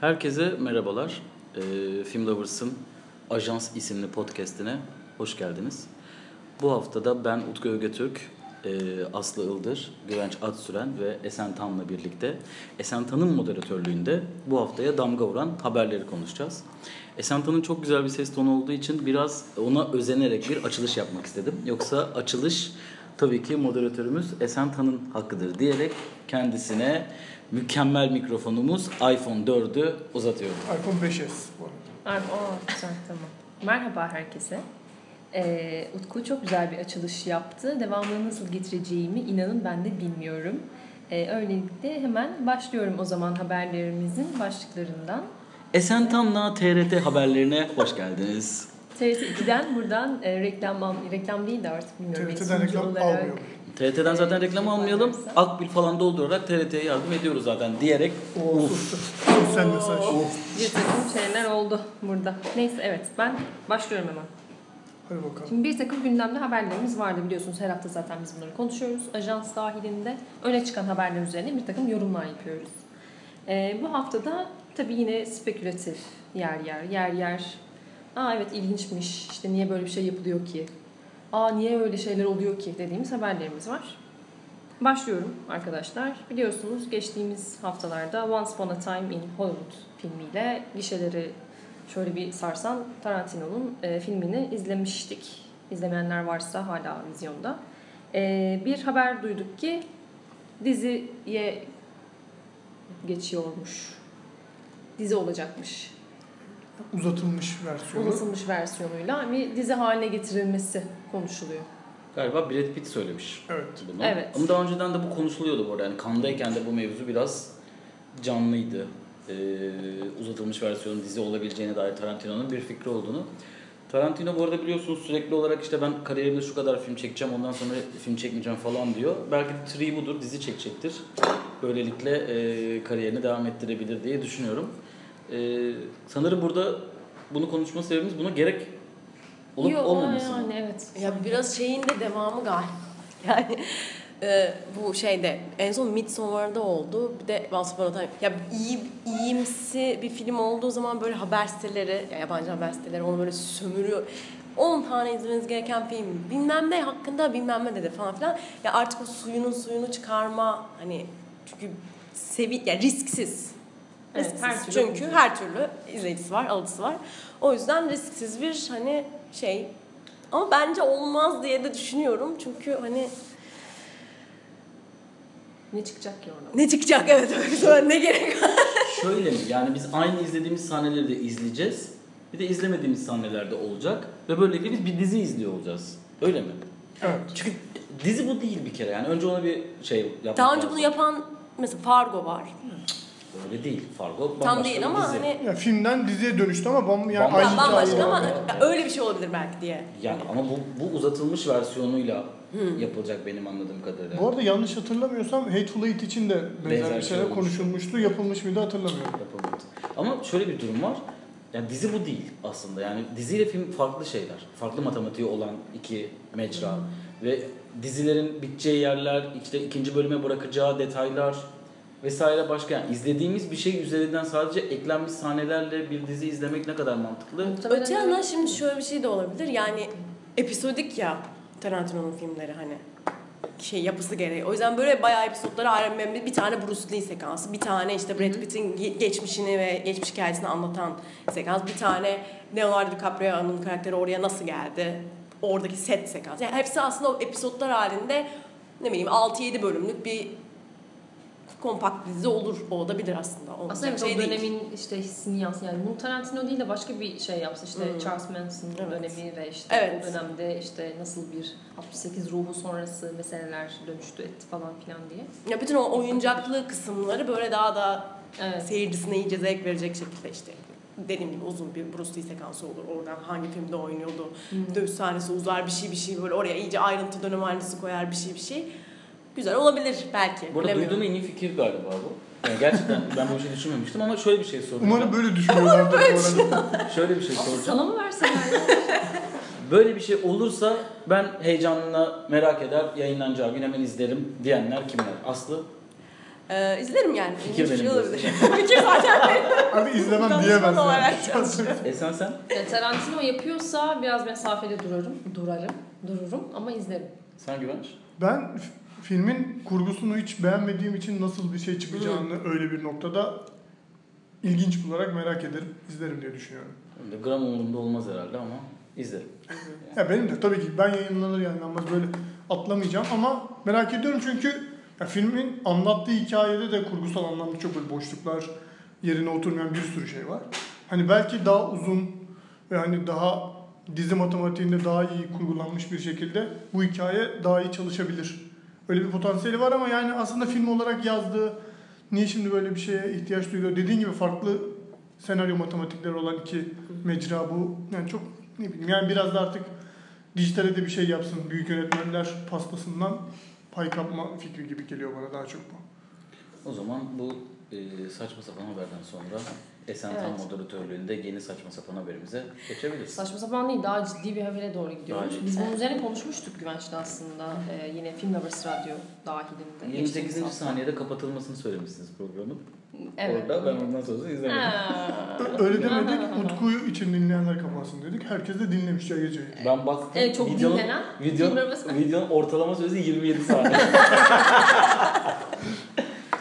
Herkese merhabalar. Ee, Film Lovers'ın Ajans isimli podcastine hoş geldiniz. Bu haftada ben Utku Ögetürk, e, Aslı Ildır, Güvenç Atsüren ve Esen Tan'la birlikte Esen Tan'ın moderatörlüğünde bu haftaya damga vuran haberleri konuşacağız. Esen Tan'ın çok güzel bir ses tonu olduğu için biraz ona özenerek bir açılış yapmak istedim. Yoksa açılış tabii ki moderatörümüz Esen Tan'ın hakkıdır diyerek kendisine mükemmel mikrofonumuz iPhone 4'ü uzatıyorum. iPhone 5s bu arada. O güzel tamam. Merhaba herkese. Ee, Utku çok güzel bir açılış yaptı. Devamını nasıl getireceğimi inanın ben de bilmiyorum. Ee, öylelikle hemen başlıyorum o zaman haberlerimizin başlıklarından. Esen Tan'la TRT haberlerine hoş geldiniz. TRT 2'den buradan e, reklam reklam değil de artık bilmiyorum. TRT'den reklam olarak- almıyorum. TRT'den zaten reklam almayalım. Akbil falan doldurarak TRT'ye yardım ediyoruz zaten diyerek Uf. Sosyal mesaj. Bir takım şeyler oldu burada. Neyse evet ben başlıyorum hemen. Hadi bakalım. Şimdi bir takım gündemde haberlerimiz vardı biliyorsunuz. Her hafta zaten biz bunları konuşuyoruz. Ajans dahilinde öne çıkan haberler üzerine bir takım yorumlar yapıyoruz. Ee, bu haftada tabii yine spekülatif yer yer, yer yer. Aa evet ilginçmiş, işte niye böyle bir şey yapılıyor ki? Aa niye öyle şeyler oluyor ki dediğimiz haberlerimiz var. Başlıyorum arkadaşlar. Biliyorsunuz geçtiğimiz haftalarda Once Upon a Time in Hollywood filmiyle gişeleri şöyle bir sarsan Tarantino'nun e, filmini izlemiştik. İzlemeyenler varsa hala vizyonda. E, bir haber duyduk ki diziye geçiyormuş. Dizi olacakmış. Uzatılmış versiyonu. Uzatılmış versiyonuyla bir dizi haline getirilmesi konuşuluyor. galiba Brad Pitt söylemiş Evet. bunu. Evet. Ama daha önceden de bu konuşuluyordu bu arada. Yani kandayken de bu mevzu biraz canlıydı. Ee, uzatılmış versiyonun dizi olabileceğine dair Tarantino'nun bir fikri olduğunu. Tarantino bu arada biliyorsunuz sürekli olarak işte ben kariyerimde şu kadar film çekeceğim ondan sonra film çekmeyeceğim falan diyor. Belki de tri budur dizi çekecektir. Böylelikle e, kariyerini devam ettirebilir diye düşünüyorum. E, sanırım burada bunu konuşma sebebimiz buna gerek olup Yok, olmaması. mı? yani evet. Ya biraz şeyin de devamı galiba. Yani e, bu şeyde en son Midsommar'da oldu. Bir de Once Upon a Time. Ya iyi, iyimsi bir film olduğu zaman böyle haber siteleri, ya yabancı haber siteleri onu böyle sömürüyor. 10 tane izlemeniz gereken film bilmem ne hakkında bilmem ne dedi falan filan. Ya artık o suyunun suyunu çıkarma hani çünkü sevi ya risksiz. Evet, Risksiz. her türlü Çünkü olacak. her türlü izleyicisi var, alıcısı var. O yüzden risksiz bir hani şey ama bence olmaz diye de düşünüyorum. Çünkü hani Ne çıkacak ki oradan? ne çıkacak evet öyle söyle ne gerek var. Şöyle mi? Yani biz aynı izlediğimiz sahneleri de izleyeceğiz. Bir de izlemediğimiz sahnelerde olacak. Ve böylelikle biz bir dizi izliyor olacağız. Öyle mi? Evet. Çünkü dizi bu değil bir kere. Yani önce ona bir şey yapmak Daha önce lazım. bunu yapan mesela Fargo var. Öyle değil. Fargo bambaşka Tam değil bir ama dizi. hani Ya filmden diziye dönüştü ama bam, yani Bambaşka. aynı bambaşka hikaye ama var. ya öyle bir şey olabilir belki diye. Yani ama bu, bu uzatılmış versiyonuyla yapılacak benim anladığım kadarıyla. Bu arada yanlış hatırlamıyorsam Hateful Eight için de benzer, Benzer bir şey şeyler olmuş. konuşulmuştu. Yapılmış mıydı hatırlamıyorum. yapılmadı. Ama şöyle bir durum var. Yani dizi bu değil aslında. Yani diziyle film farklı şeyler. Farklı matematiği olan iki mecra. Ve dizilerin biteceği yerler, işte ikinci bölüme bırakacağı detaylar vesaire başka. Yani izlediğimiz bir şey üzerinden sadece eklenmiş sahnelerle bir dizi izlemek ne kadar mantıklı? Muhtemelen Öte yandan şimdi şöyle bir şey de olabilir. Yani episodik ya Tarantino'nun filmleri hani şey yapısı gereği. O yüzden böyle bayağı episodları ayrı bir, bir tane Bruce Lee sekansı, bir tane işte Brad Pitt'in ge- geçmişini ve geçmiş hikayesini anlatan sekans, bir tane Leonardo DiCaprio'nun karakteri oraya nasıl geldi, oradaki set sekansı. Yani hepsi aslında o episodlar halinde ne bileyim 6-7 bölümlük bir kompakt dizi olur. O olabilir aslında. Olmayacak Aslında evet, şey o değil. dönemin işte hissini yansıyan yani bunu Tarantino değil de başka bir şey yapsa işte Hmm. Charles Manson Evet. dönemi ve işte Evet. o dönemde işte nasıl bir 68 ruhu sonrası meseleler dönüştü etti falan filan diye. Ya bütün o oyuncaklı kısımları böyle daha da Evet. seyircisine iyice zevk verecek şekilde işte dediğim gibi uzun bir Bruce Lee sekansı olur. Oradan hangi filmde oynuyordu. Dövüş sahnesi uzar bir şey bir şey böyle oraya iyice ayrıntı dönem aynısı koyar bir şey bir şey. Güzel olabilir belki. Bu arada bilemiyorum. duyduğum en iyi fikir galiba bu. Yani gerçekten ben bir şey düşünmemiştim ama şöyle bir şey soracağım. Umarım böyle düşünüyorlardır bu arada. Şöyle bir şey soracağım. Sana mı verseler ya? Böyle bir şey olursa ben heyecanla merak eder, yayınlanacağı gün hemen izlerim diyenler kimler? Aslı? Ee, izlerim yani. Fikir benim şey olabilir. Fikir zaten benim. Abi izlemem diyemez. yani. Esen sen? Ya Tarantino yapıyorsa biraz mesafeli durarım. Durarım. Dururum ama izlerim. Sen Güvenç? Ben filmin kurgusunu hiç beğenmediğim için nasıl bir şey çıkacağını öyle bir noktada ilginç bularak merak ederim, izlerim diye düşünüyorum. Benim de gram umurumda olmaz herhalde ama izlerim. Ya benim de tabii ki ben yayınlanır yayınlanmaz böyle atlamayacağım ama merak ediyorum çünkü ya filmin anlattığı hikayede de kurgusal anlamda çok böyle boşluklar, yerine oturmayan bir sürü şey var. Hani belki daha uzun ve hani daha dizi matematiğinde daha iyi kurgulanmış bir şekilde bu hikaye daha iyi çalışabilir. Öyle bir potansiyeli var ama yani aslında film olarak yazdığı niye şimdi böyle bir şeye ihtiyaç duyuyor? Dediğin gibi farklı senaryo matematikleri olan iki mecra bu. Yani çok ne bileyim yani biraz da artık dijitale de bir şey yapsın. Büyük yönetmenler pastasından pay kapma fikri gibi geliyor bana daha çok bu. O zaman bu e, saçma sapan haberden sonra Esen Evet. Tan moderatörlüğünde yeni saçma sapan haberimize geçebiliriz. Saçma sapan değil, daha ciddi bir habere doğru gidiyoruz. Daha ciddi. Biz bunun üzerine konuşmuştuk Güvenç'te aslında. Ee, yine Film Lovers Radyo dahilinde. 28. Geçtiğimiz hafta. saniyede kapatılmasını söylemişsiniz programın. Evet. Orada ben ondan sonrasını izlemedim. Öyle demedik. Utku'yu için dinleyenler kapansın dedik. Herkes de dinlemiş ya geceyi. Ben baktım. Evet, çok videonun, dinlenen video, Film Lovers- videonun ortalama süresi 27 saniye.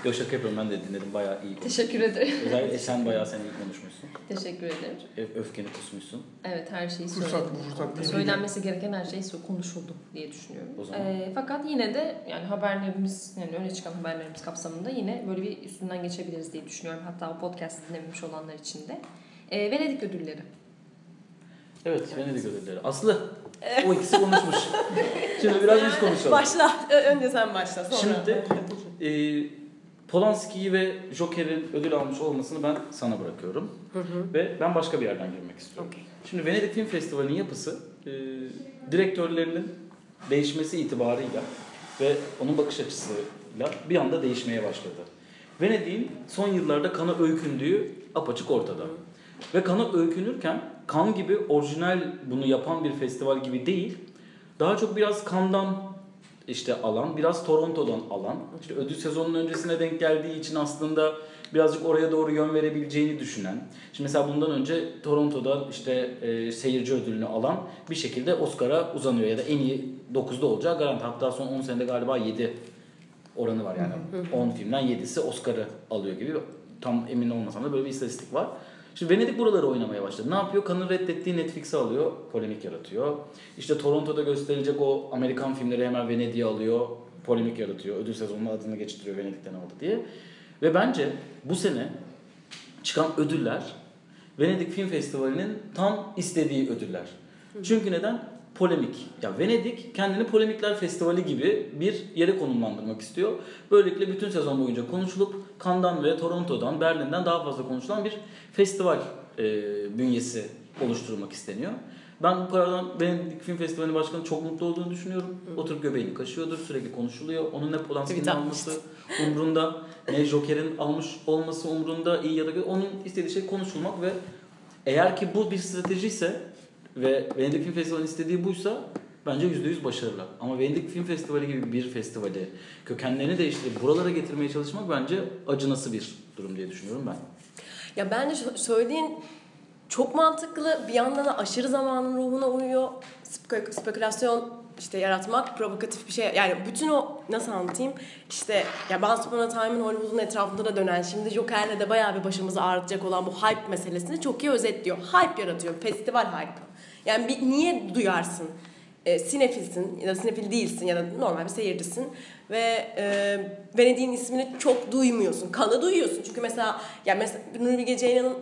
Yok şaka yapıyorum ben de dinledim bayağı iyi. Teşekkür ederim. Özellikle Esen bayağı sen iyi konuşmuşsun. Teşekkür ederim. Ö- Öfkeni kusmuşsun. Evet her şeyi Fırsat söyledim. bu fırsat değil. Söylenmesi gereken her şey konuşuldu diye düşünüyorum. O zaman. Ee, fakat yine de yani haberlerimiz yani öne çıkan haberlerimiz kapsamında yine böyle bir üstünden geçebiliriz diye düşünüyorum. Hatta o podcast dinlememiş olanlar için de. Ee, Venedik ödülleri. Evet, Venedik ödülleri. Aslı, o ikisi konuşmuş. Şimdi biraz biz konuşalım. Başla. Önce sen başla. Sonra. Şimdi e, Polanski'yi ve Joker'in ödül almış olmasını ben sana bırakıyorum. Hı hı. Ve ben başka bir yerden girmek istiyorum. Okey. Şimdi Venedik Film Festivali'nin yapısı e, direktörlerinin değişmesi itibarıyla ve onun bakış açısıyla bir anda değişmeye başladı. Venedik'in son yıllarda kana öykündüğü apaçık ortada. Ve kana öykünürken kan gibi orijinal bunu yapan bir festival gibi değil, daha çok biraz kandan işte alan, biraz Toronto'dan alan, işte ödül sezonunun öncesine denk geldiği için aslında birazcık oraya doğru yön verebileceğini düşünen. Şimdi mesela bundan önce Toronto'da işte e, seyirci ödülünü alan bir şekilde Oscar'a uzanıyor ya da en iyi 9'da olacağı garanti. Hatta son 10 senede galiba 7 oranı var yani. 10 filmden 7'si Oscar'ı alıyor gibi. Tam emin olmasam da böyle bir istatistik var. Şimdi Venedik buraları oynamaya başladı. Ne yapıyor? Kan'ın reddettiği Netflix'i alıyor. Polemik yaratıyor. İşte Toronto'da gösterilecek o Amerikan filmleri hemen Venedik'e alıyor. Polemik yaratıyor. Ödül sezonunun adını geçiriyor Venedik'ten aldı diye. Ve bence bu sene çıkan ödüller Venedik Film Festivali'nin tam istediği ödüller. Çünkü neden? Polemik. Ya Venedik kendini polemikler festivali gibi bir yere konumlandırmak istiyor. Böylelikle bütün sezon boyunca konuşulup Cannes'dan ve Toronto'dan, Berlin'den daha fazla konuşulan bir festival e, bünyesi oluşturulmak isteniyor. Ben bu karardan Venedik Film Festivali Başkanı çok mutlu olduğunu düşünüyorum. Oturup göbeğini kaşıyordur, sürekli konuşuluyor. Onun ne Polanski'nin alması umrunda, ne Joker'in almış olması umrunda, iyi ya da kötü. Onun istediği şey konuşulmak ve eğer ki bu bir strateji ise ve Venedik Film Festivali'nin istediği buysa bence %100 başarılı. Ama Venedik Film Festivali gibi bir festivali kökenlerini değiştirip buralara getirmeye çalışmak bence acınası bir durum diye düşünüyorum ben. Ya bence sö- söylediğin çok mantıklı. Bir yandan da aşırı zamanın ruhuna uyuyor. Spek- spekülasyon işte yaratmak, provokatif bir şey. Yani bütün o nasıl anlatayım? İşte ya Once Upon a Time'ın Hollywood'un etrafında da dönen, şimdi Joker'le de bayağı bir başımızı ağrıtacak olan bu hype meselesini çok iyi özetliyor. Hype yaratıyor, festival hype. Yani bir, niye duyarsın? E, sinefilsin ya da sinefil değilsin ya da normal bir seyircisin ve e, Venedik'in ismini çok duymuyorsun. Kanı duyuyorsun. Çünkü mesela ya mesela Nuri Bilge Ceylan'ın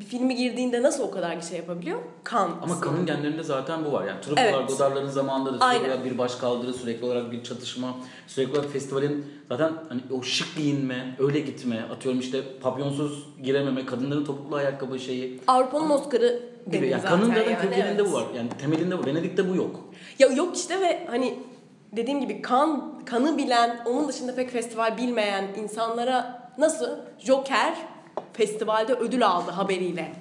bir filmi girdiğinde nasıl o kadar şey yapabiliyor? Kan. Ama ismi. kanın genlerinde zaten bu var. Yani Truffaut'lar, Evet. Godard'ların zamanında da sürekli Aynen. olarak bir baş kaldırı, sürekli olarak bir çatışma, sürekli olarak festivalin zaten hani o şık giyinme, öyle gitme, atıyorum işte papyonsuz girememe, kadınların topuklu ayakkabı şeyi Avrupa'nın Oscar'ı gibi. Yani zaten kanın zaten yani, kökeninde evet. bu var. Yani temelinde bu. Venedik'te bu yok. Ya yok işte ve hani dediğim gibi kan kanı bilen, onun dışında pek festival bilmeyen insanlara nasıl Joker festivalde ödül aldı haberiyle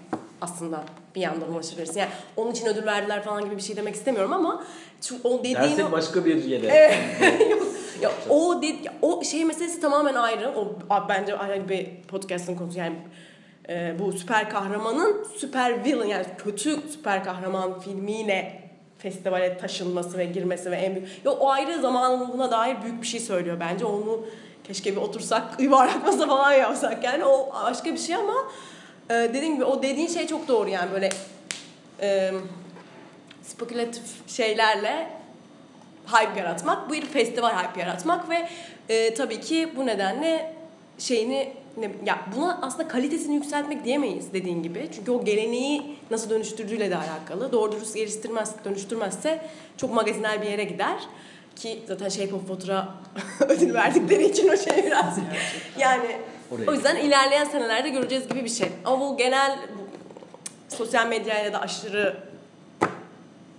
aslında bir yandan ulaşabilirsin. Yani onun için ödül verdiler falan gibi bir şey demek istemiyorum ama şu, o dediğin Dersek o- başka bir yere. Ya o de, ya o şey meselesi tamamen ayrı. O bence ayrı bir podcast'ın konusu. Yani e, bu süper kahramanın süper villain yani kötü süper kahraman filmiyle festivale taşınması ve girmesi ve en büyük... Ya o ayrı zamanına dair büyük bir şey söylüyor bence. Onu keşke bir otursak yuvarlak masa falan yapsak yani o başka bir şey ama e, dediğim gibi o dediğin şey çok doğru yani böyle e, spekülatif şeylerle hype yaratmak, bu bir festival hype yaratmak ve e, tabii ki bu nedenle şeyini ne, ya buna aslında kalitesini yükseltmek diyemeyiz dediğin gibi. Çünkü o geleneği nasıl dönüştürdüğüyle de alakalı. Doğru dürüst geliştirmez, dönüştürmezse çok magazinel bir yere gider. Ki zaten of Water'a ödül verdikleri için o şey biraz. yani Oraya o yüzden ilerleyen senelerde göreceğiz gibi bir şey. Ama bu genel bu, sosyal medyayla da aşırı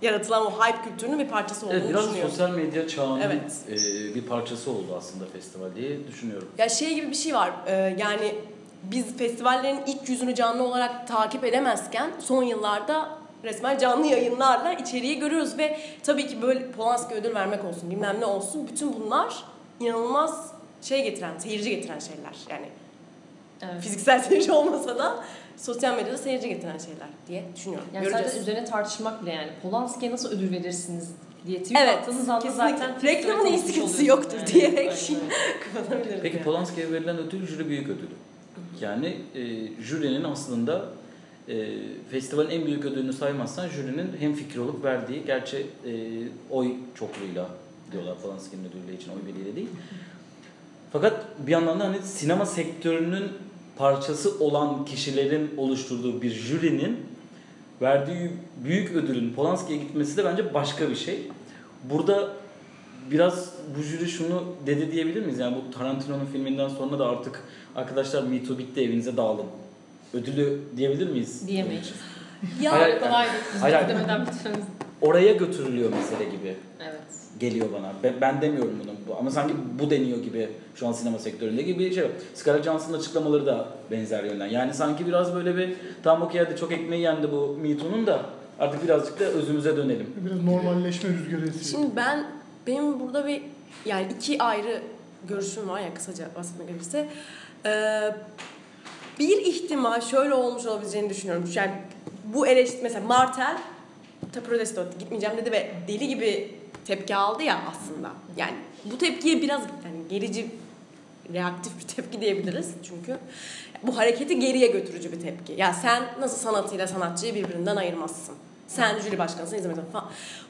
yaratılan o hype kültürünün bir parçası olduğunu Evet biraz düşünüyorum. sosyal medya çağının Evet. e, bir parçası oldu aslında festival diye düşünüyorum. Ya şey gibi bir şey var. e, yani biz festivallerin ilk yüzünü canlı olarak takip edemezken son yıllarda resmen canlı yayınlarla içeriği görüyoruz ve tabii ki böyle Polanski ödül vermek olsun bilmem ne olsun bütün bunlar inanılmaz şey getiren, seyirci getiren şeyler. Yani Evet. fiziksel seyirci olmasa da sosyal medyada seyirci getiren şeyler diye düşünüyorum. Yani Göreceğiz. sadece üzerine tartışmak bile yani Polanski'ye nasıl ödül verirsiniz diye tweet Evet, attığınız anda zaten Reklamın iyisi yoktur yani. diyerek Aynen kapatabiliriz. Peki yani. Polanski'ye verilen ödül jüri büyük ödülü. Yani e, jürinin aslında e, festivalin en büyük ödülünü saymazsan jürinin hem fikri olup verdiği gerçi e, oy çokluğuyla diyorlar Polanski'nin ödülü için oy birliğiyle değil. Fakat bir yandan da hani sinema sektörünün parçası olan kişilerin oluşturduğu bir jürinin verdiği büyük ödülün Polanski'ye gitmesi de bence başka bir şey. Burada biraz bu jüri şunu dedi diyebilir miyiz? Yani bu Tarantino'nun filminden sonra da artık arkadaşlar Me Too bitti evinize dağılın. Ödülü diyebilir miyiz? Diyemeyiz. Ya Hayır, Kolay Hayır, hayır. demeden bitirmemiz. Oraya götürülüyor mesele gibi Evet. geliyor bana. Ben, ben demiyorum bunu Bu- ama sanki bu deniyor gibi şu an sinema sektöründe gibi bir şey. Scarlett Johansson'ın açıklamaları da benzer yönden. Yani sanki biraz böyle bir tam okey hadi çok ekmeği yendi bu Me Too'nun da artık birazcık da özümüze dönelim. Biraz normalleşme rüzgarı esiyor. Şimdi ben benim burada bir yani iki ayrı görüşüm var ya kısaca bahsetmek gerekirse. Ee, bir ihtimal şöyle olmuş olabileceğini düşünüyorum. Yani bu eleştiri mesela Martel protesto etti, gitmeyeceğim dedi ve deli gibi tepki aldı ya aslında. Yani bu tepkiye biraz yani gerici reaktif bir tepki diyebiliriz çünkü bu hareketi geriye götürücü bir tepki. Ya sen nasıl sanatıyla sanatçıyı birbirinden ayırmazsın? Sen jüri başkanısın, izlemezsin falan.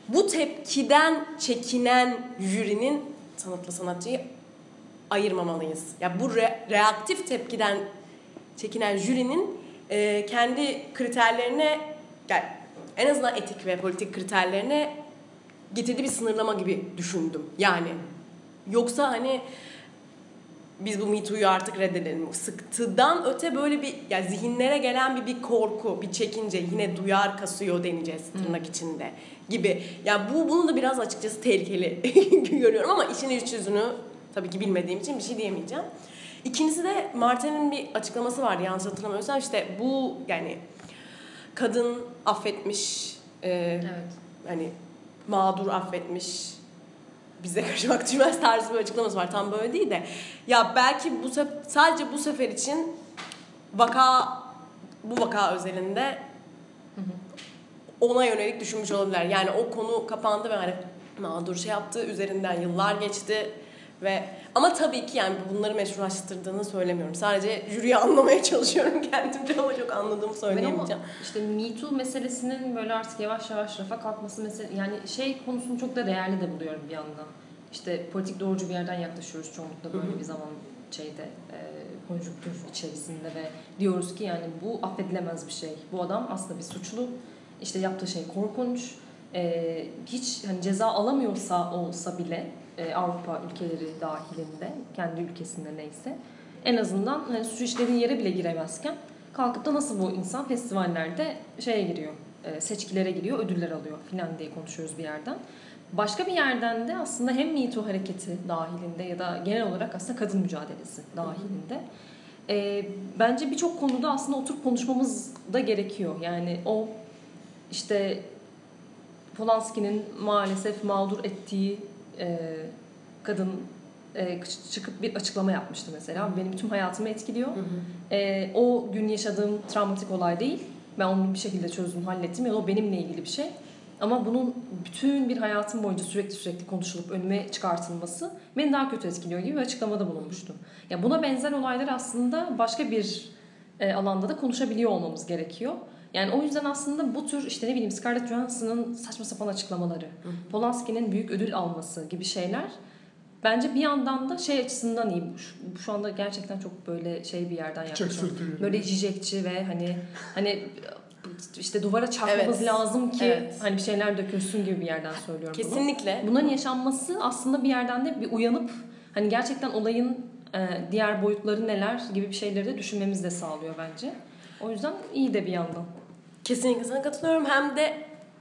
Bu tepkiden çekinen jürinin sanatla sanatçıyı ayırmamalıyız. Ya bu re- reaktif tepkiden çekinen jürinin e, kendi kriterlerine yani en azından etik ve politik kriterlerine getirdiği bir sınırlama gibi düşündüm. Yani yoksa hani biz bu Me Too'yu artık reddedelim. Sıktıdan öte böyle bir yani zihinlere gelen bir, bir korku, bir çekince yine duyar kasıyor deneyeceğiz tırnak içinde gibi. Yani bu bunu da biraz açıkçası tehlikeli görüyorum ama işin iç yüzünü tabii ki bilmediğim için bir şey diyemeyeceğim. İkincisi de Martin'in bir açıklaması vardı yanlış hatırlamıyorsam işte bu yani kadın affetmiş e, Evet. hani mağdur affetmiş bize karışmak düşmez tarzı bir açıklaması var. Tam böyle değil de. Ya belki bu sef- sadece bu sefer için vaka bu vaka özelinde ona yönelik düşünmüş olabilirler. Yani o konu kapandı ve hani mağdur şey yaptı. Üzerinden yıllar geçti ve ama tabii ki yani bunları meşrulaştırdığını söylemiyorum. Sadece jüriyi anlamaya çalışıyorum kendimce ama çok anladığımı Ben söyleyemeyeceğim. işte Me Too meselesinin böyle artık yavaş yavaş rafa kalkması mesele yani şey konusunu çok da değerli de buluyorum bir yandan. İşte politik doğrucu bir yerden yaklaşıyoruz çoğunlukla böyle Hı hı. bir zaman şeyde e, konjüktür içerisinde ve diyoruz ki yani bu affedilemez bir şey. Bu adam aslında bir suçlu. İşte yaptığı şey korkunç. E, hiç hani ceza alamıyorsa olsa bile e, Avrupa ülkeleri dahilinde kendi ülkesinde neyse en azından hani suç işlediğin yere bile giremezken kalkıp da nasıl bu insan festivallerde şeye giriyor, e, seçkilere giriyor, ödüller alıyor filan diye konuşuyoruz bir yerden. Başka bir yerden de aslında hem Me hareketi dahilinde ya da genel olarak aslında kadın mücadelesi dahilinde e, bence birçok konuda aslında oturup konuşmamız da gerekiyor. Yani o işte Polanski'nin maalesef mağdur ettiği e, kadın e, çıkıp bir açıklama yapmıştı mesela. Benim tüm hayatımı etkiliyor. E, o gün yaşadığım travmatik olay değil. Ben onu bir şekilde çözdüm, hallettim. Ya da o benimle ilgili bir şey. Ama bunun bütün bir hayatım boyunca sürekli sürekli konuşulup önüme çıkartılması beni daha kötü etkiliyor gibi bir açıklamada bulunmuştu. Ya buna benzer olaylar aslında başka bir e, alanda da konuşabiliyor olmamız gerekiyor. Yani o yüzden aslında bu tür işte ne bileyim Scarlett Johansson'ın saçma sapan açıklamaları, Polanski'nin büyük ödül alması gibi şeyler bence bir yandan da şey açısından iyi. Şu, şu anda gerçekten çok böyle şey bir yerden sırtı Böyle cicekçi ve hani hani işte duvara çarpmamız Evet. lazım ki Evet. hani bir şeyler dökülsün gibi bir yerden söylüyorum bunu. Kesinlikle. Bunların yaşanması aslında bir yerden de bir uyanıp hani gerçekten olayın e, diğer boyutları neler gibi bir şeyleri de düşünmemizi de sağlıyor bence. O yüzden iyi de bir yandan. Kesinlikle sana katılıyorum. Hem de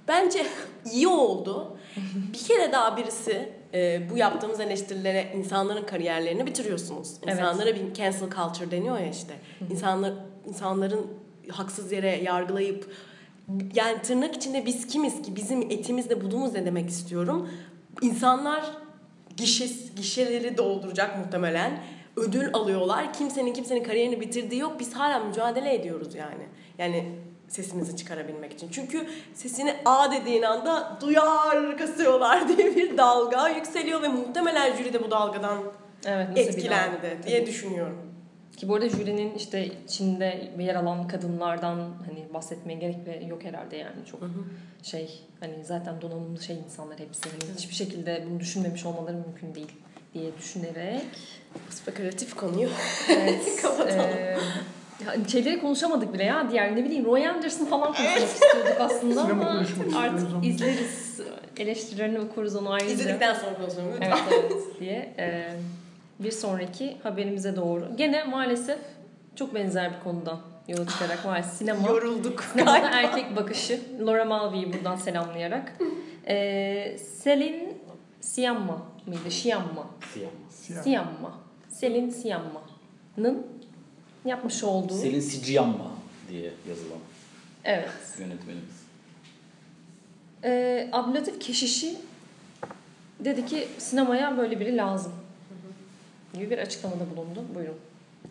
bence iyi oldu. Bir kere daha birisi e, bu yaptığımız eleştirilere insanların kariyerlerini bitiriyorsunuz. Evet. İnsanlara bir cancel culture deniyor ya işte. İnsanlar insanların haksız yere yargılayıp yani tırnak içinde biz kimiz ki bizim etimizle budumuz ne demek istiyorum. İnsanlar gişe, gişeleri dolduracak muhtemelen. Ödül alıyorlar. Kimsenin kimsenin kariyerini bitirdiği yok. Biz hala mücadele ediyoruz yani. Yani sesimizi çıkarabilmek için. Çünkü sesini A dediğin anda duyar kasıyorlar diye bir dalga yükseliyor ve muhtemelen jüri de bu dalgadan Evet, etkilendi dalga? diye düşünüyorum. Ki bu arada jürinin işte içinde yer alan kadınlardan hani bahsetmeye gerek de yok herhalde yani çok şey hani zaten donanımlı şey insanlar hepsi. Hani hiçbir şekilde bunu düşünmemiş olmaları mümkün değil diye düşünerek Spekülatif konuyu. Evet. Kapatalım. eee, ya şeyleri konuşamadık bile ya. Diğer ne bileyim Roy Anderson falan konuşmak istiyorduk aslında ama artık izleriz. Eleştirilerini okuruz onu ayrıca. İzledikten sonra konuşalım. Evet evet diye. Eee, bir sonraki haberimize doğru. Gene maalesef çok benzer bir konudan yola çıkarak maalesef sinema. Yorulduk. Sinemada erkek bakışı. Laura Mulvey'i buradan selamlayarak. Eee Selin Siyamma mıydı? Şiyamma. Siyah. Siyamma. Selin Siyamma'nın yapmış olduğu Selin Siciyamma diye yazılan evet. yönetmenimiz. Ee, Abdülatif Keşişi dedi ki sinemaya böyle biri lazım gibi bir açıklamada bulundu. Buyurun.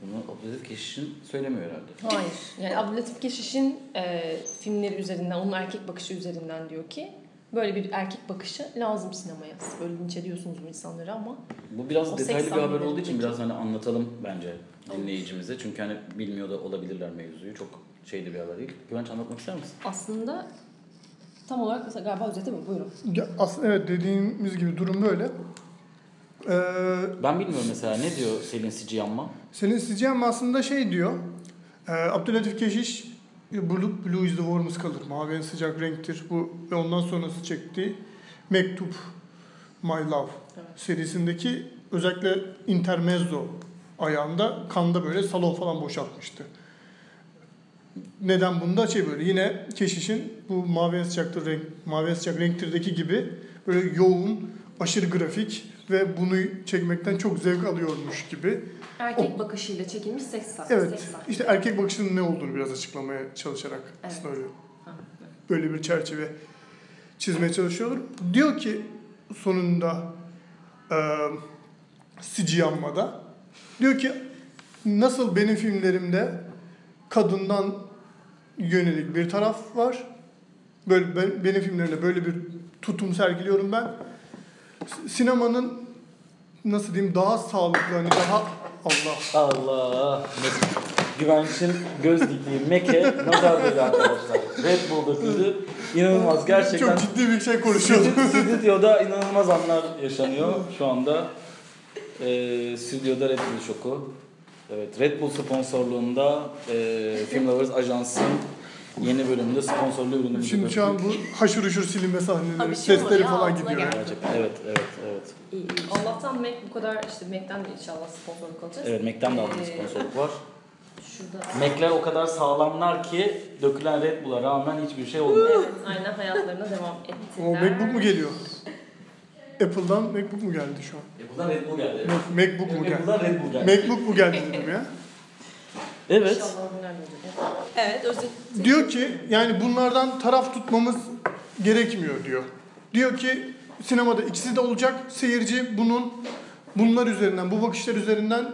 Bunu Abdülhatif Keşiş'in söylemiyor herhalde. Hayır. Yani Abdülatif Keşiş'in e, filmleri üzerinden, onun erkek bakışı üzerinden diyor ki böyle bir erkek bakışı lazım sinemaya. Siz böyle linç ediyorsunuz bu insanları ama Bu biraz detaylı bir 80 haber olduğu için biraz hani anlatalım bence dinleyicimize. Çünkü hani bilmiyor da olabilirler mevzuyu. Çok şeydi bir haber değil. Güvenç anlatmak ister misin? aslında tam olarak mesela galiba özeti bu. Buyurun. Ya aslında evet dediğimiz gibi durum böyle. Ee, Ben bilmiyorum mesela ne diyor Selin Siciyamma? senin Sicem aslında şey diyor. E, Abdülatif Keşiş Blue, Blue is the warmest color. Mavi en sıcak renktir. Bu ve ondan sonrası çektiği Mektup My Love Evet. serisindeki özellikle intermezzo ayağında kanda böyle salon falan boşaltmıştı. Neden bunda şey böyle yine keşişin bu mavi en sıcaktır renk mavi en sıcak renktirdeki gibi böyle yoğun aşırı grafik ve bunu çekmekten çok zevk alıyormuş gibi. Erkek bakışıyla çekilmiş seks sahnesi. Evet seks sahnesi. işte erkek bakışının ne olduğunu biraz açıklamaya çalışarak Evet. aslında öyle Ha, böyle bir çerçeve çizmeye çalışıyorlar. Diyor ki sonunda e, Siciyama'da diyor ki nasıl benim filmlerimde kadından yönelik bir taraf var. Böyle ben, benim filmlerimde böyle bir tutum sergiliyorum ben. Sinemanın nasıl diyeyim daha sağlıklı hani daha Allah Allah! Güvenç'in göz diktiği Meke nazar değdi arkadaşlar. Red Bull döküldü. İnanılmaz gerçekten. çok ciddi bir şey konuşuyordum. Stüdyo- Stüdyoda inanılmaz anlar yaşanıyor şu anda. Ee, stüdyoda Red Bull şoku. Evet, Red Bull sponsorluğunda e, Film Lovers Ajans'ın yeni bölümünde sponsorlu ürünümüzü Şimdi şu an bu haşır uşur silinme sahneleri, şey sesleri ya, falan gidiyor. geldi. Gerçekten evet, evet, evet. İyi, iyi. Allah'tan Mac bu kadar işte Mac'ten de inşallah sponsorluk alacağız. Evet, Mac'ten de aldığımız Ee, sponsorluk var. Şurada. Mac'ler o kadar sağlamlar ki dökülen Red Bull'a rağmen hiçbir şey olmuyor. Evet, aynen hayatlarına devam ettiler. O MacBook mu geliyor? Apple'dan MacBook mu geldi şu an? Apple'dan Red Bull geldi. Mac- MacBook mu geldi? Apple'dan Red Bull geldi. MacBook mu geldi dedim ya. Evet. Evet özet. Diyor ki yani bunlardan taraf tutmamız gerekmiyor diyor. Diyor ki sinemada ikisi de olacak. Seyirci bunun bunlar üzerinden, bu bakışlar üzerinden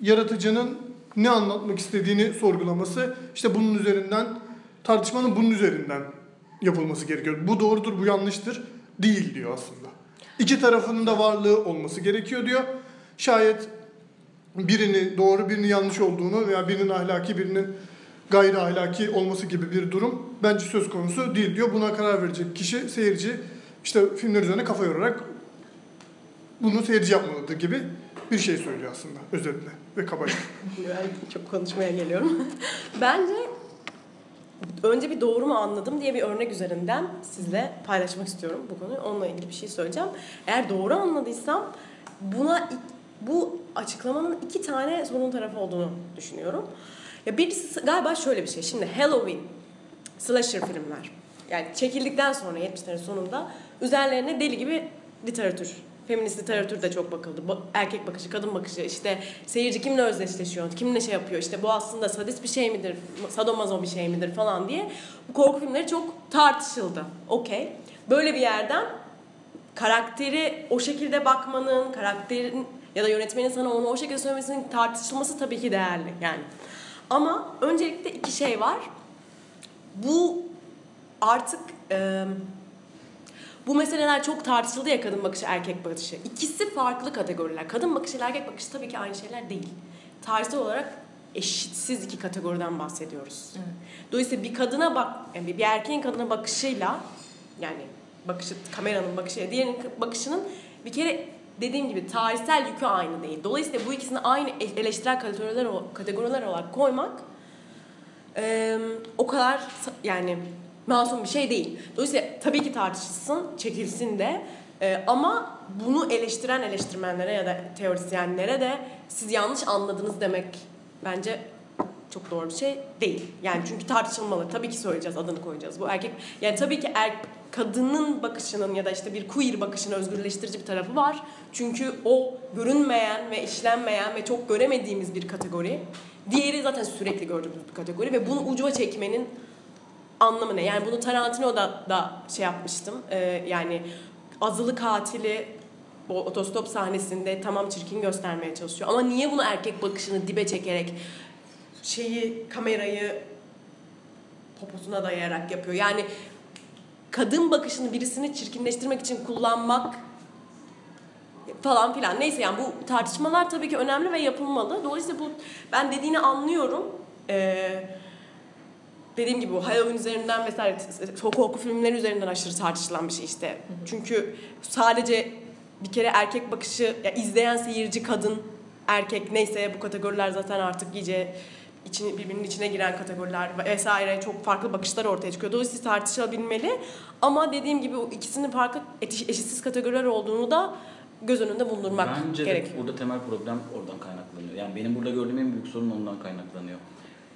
yaratıcının ne anlatmak istediğini sorgulaması, işte bunun üzerinden tartışmanın bunun üzerinden yapılması gerekiyor. Bu doğrudur, bu yanlıştır değil diyor aslında. İki tarafının da varlığı olması gerekiyor diyor. Şayet birini doğru birini yanlış olduğunu veya birinin ahlaki birinin gayri ahlaki olması gibi bir durum bence söz konusu değil diyor. Buna karar verecek kişi seyirci işte filmler üzerine kafa yorarak bunu seyirci yapmalıdır gibi bir şey söylüyor aslında özetle ve kabaca. Ben çok konuşmaya geliyorum. Bence önce bir doğru mu anladım diye bir örnek üzerinden sizle paylaşmak istiyorum bu konuyu. Onunla ilgili bir şey söyleyeceğim. Eğer doğru anladıysam buna bu açıklamanın iki tane sorun tarafı olduğunu düşünüyorum. Ya birisi galiba şöyle bir şey. Şimdi Halloween, slasher filmler. Yani çekildikten sonra 70'lerin sonunda üzerlerine deli gibi literatür Feminist literatür de çok bakıldı. Ba- erkek bakışı, kadın bakışı, işte seyirci kimle özdeşleşiyor, kimle şey yapıyor, işte bu aslında sadist bir şey midir, sadomazo bir şey midir falan diye bu korku filmleri çok tartışıldı. Okey. Böyle bir yerden karakteri o şekilde bakmanın, karakterin ya da yönetmenin sana onu o şekilde söylemesinin tartışılması tabii ki değerli yani. Ama öncelikle iki şey var. Bu artık e, bu meseleler çok tartışıldı ya kadın bakışı, erkek bakışı. İkisi farklı kategoriler. Kadın bakışı ile erkek bakışı tabii ki aynı şeyler değil. Tarihsel olarak eşitsiz iki kategoriden bahsediyoruz. Dolayısıyla bir kadına bak, yani bir erkeğin kadına bakışıyla yani bakışı, kameranın bakışıyla diğerinin bakışının bir kere dediğim gibi tarihsel yükü aynı değil. Dolayısıyla bu ikisini aynı eleştirel kategoriler, kategoriler olarak koymak e, o kadar yani masum bir şey değil. Dolayısıyla tabii ki tartışılsın, çekilsin de e, ama bunu eleştiren eleştirmenlere ya da teorisyenlere de siz yanlış anladınız demek bence çok doğru bir şey değil. Yani çünkü tartışılmalı. Tabii ki söyleyeceğiz, adını koyacağız. Bu erkek yani tabii ki er, kadının bakışının ya da işte bir queer bakışının özgürleştirici bir tarafı var. Çünkü o görünmeyen ve işlenmeyen ve çok göremediğimiz bir kategori. Diğeri zaten sürekli gördüğümüz bir kategori ve bunu ucuva çekmenin anlamı ne? Yani bunu Tarantino'da da şey yapmıştım. Ee, yani azılı katili o otostop sahnesinde tamam çirkin göstermeye çalışıyor. Ama niye bunu erkek bakışını dibe çekerek şeyi kamerayı poposuna dayayarak yapıyor? Yani kadın bakışını birisini çirkinleştirmek için kullanmak falan filan. Neyse yani bu tartışmalar tabii ki önemli ve yapılmalı. Dolayısıyla bu ben dediğini anlıyorum. Ee, dediğim gibi bu Halloween üzerinden vesaire korku filmleri üzerinden aşırı tartışılan bir şey işte. Çünkü sadece bir kere erkek bakışı ya izleyen seyirci kadın erkek neyse bu kategoriler zaten artık iyice içine, birbirinin içine giren kategoriler vesaire çok farklı bakışlar ortaya çıkıyor. Dolayısıyla tartışılabilmeli. Ama dediğim gibi o ikisinin farklı eşi- eşitsiz kategoriler olduğunu da göz önünde bulundurmak Bence de gerekiyor. burada temel problem oradan kaynaklanıyor. Yani benim burada gördüğüm en büyük sorun ondan kaynaklanıyor.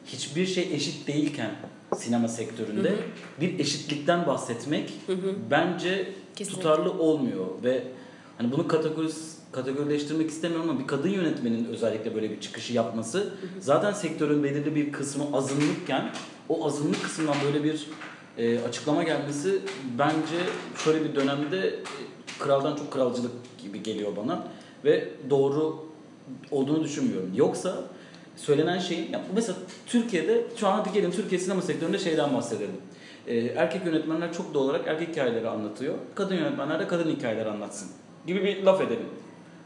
Hiçbir şey eşit değilken sinema sektöründe bir eşitlikten bahsetmek bence Kesinlikle. tutarlı olmuyor ve hani bunu kategoris kategorileştirmek istemiyorum ama bir kadın yönetmenin özellikle böyle bir çıkışı yapması zaten sektörün belirli bir kısmı azınlıkken o azınlık kısmından böyle bir e, açıklama gelmesi bence şöyle bir dönemde e, kraldan çok kralcılık gibi geliyor bana ve doğru olduğunu düşünmüyorum. Yoksa söylenen şeyin ya mesela Türkiye'de şu an hadi gelin Türkiye sinema sektöründe şeyden bahsedelim. Ee, erkek yönetmenler çok doğal olarak erkek hikayeleri anlatıyor. Kadın yönetmenler de kadın hikayeleri anlatsın gibi bir laf edelim.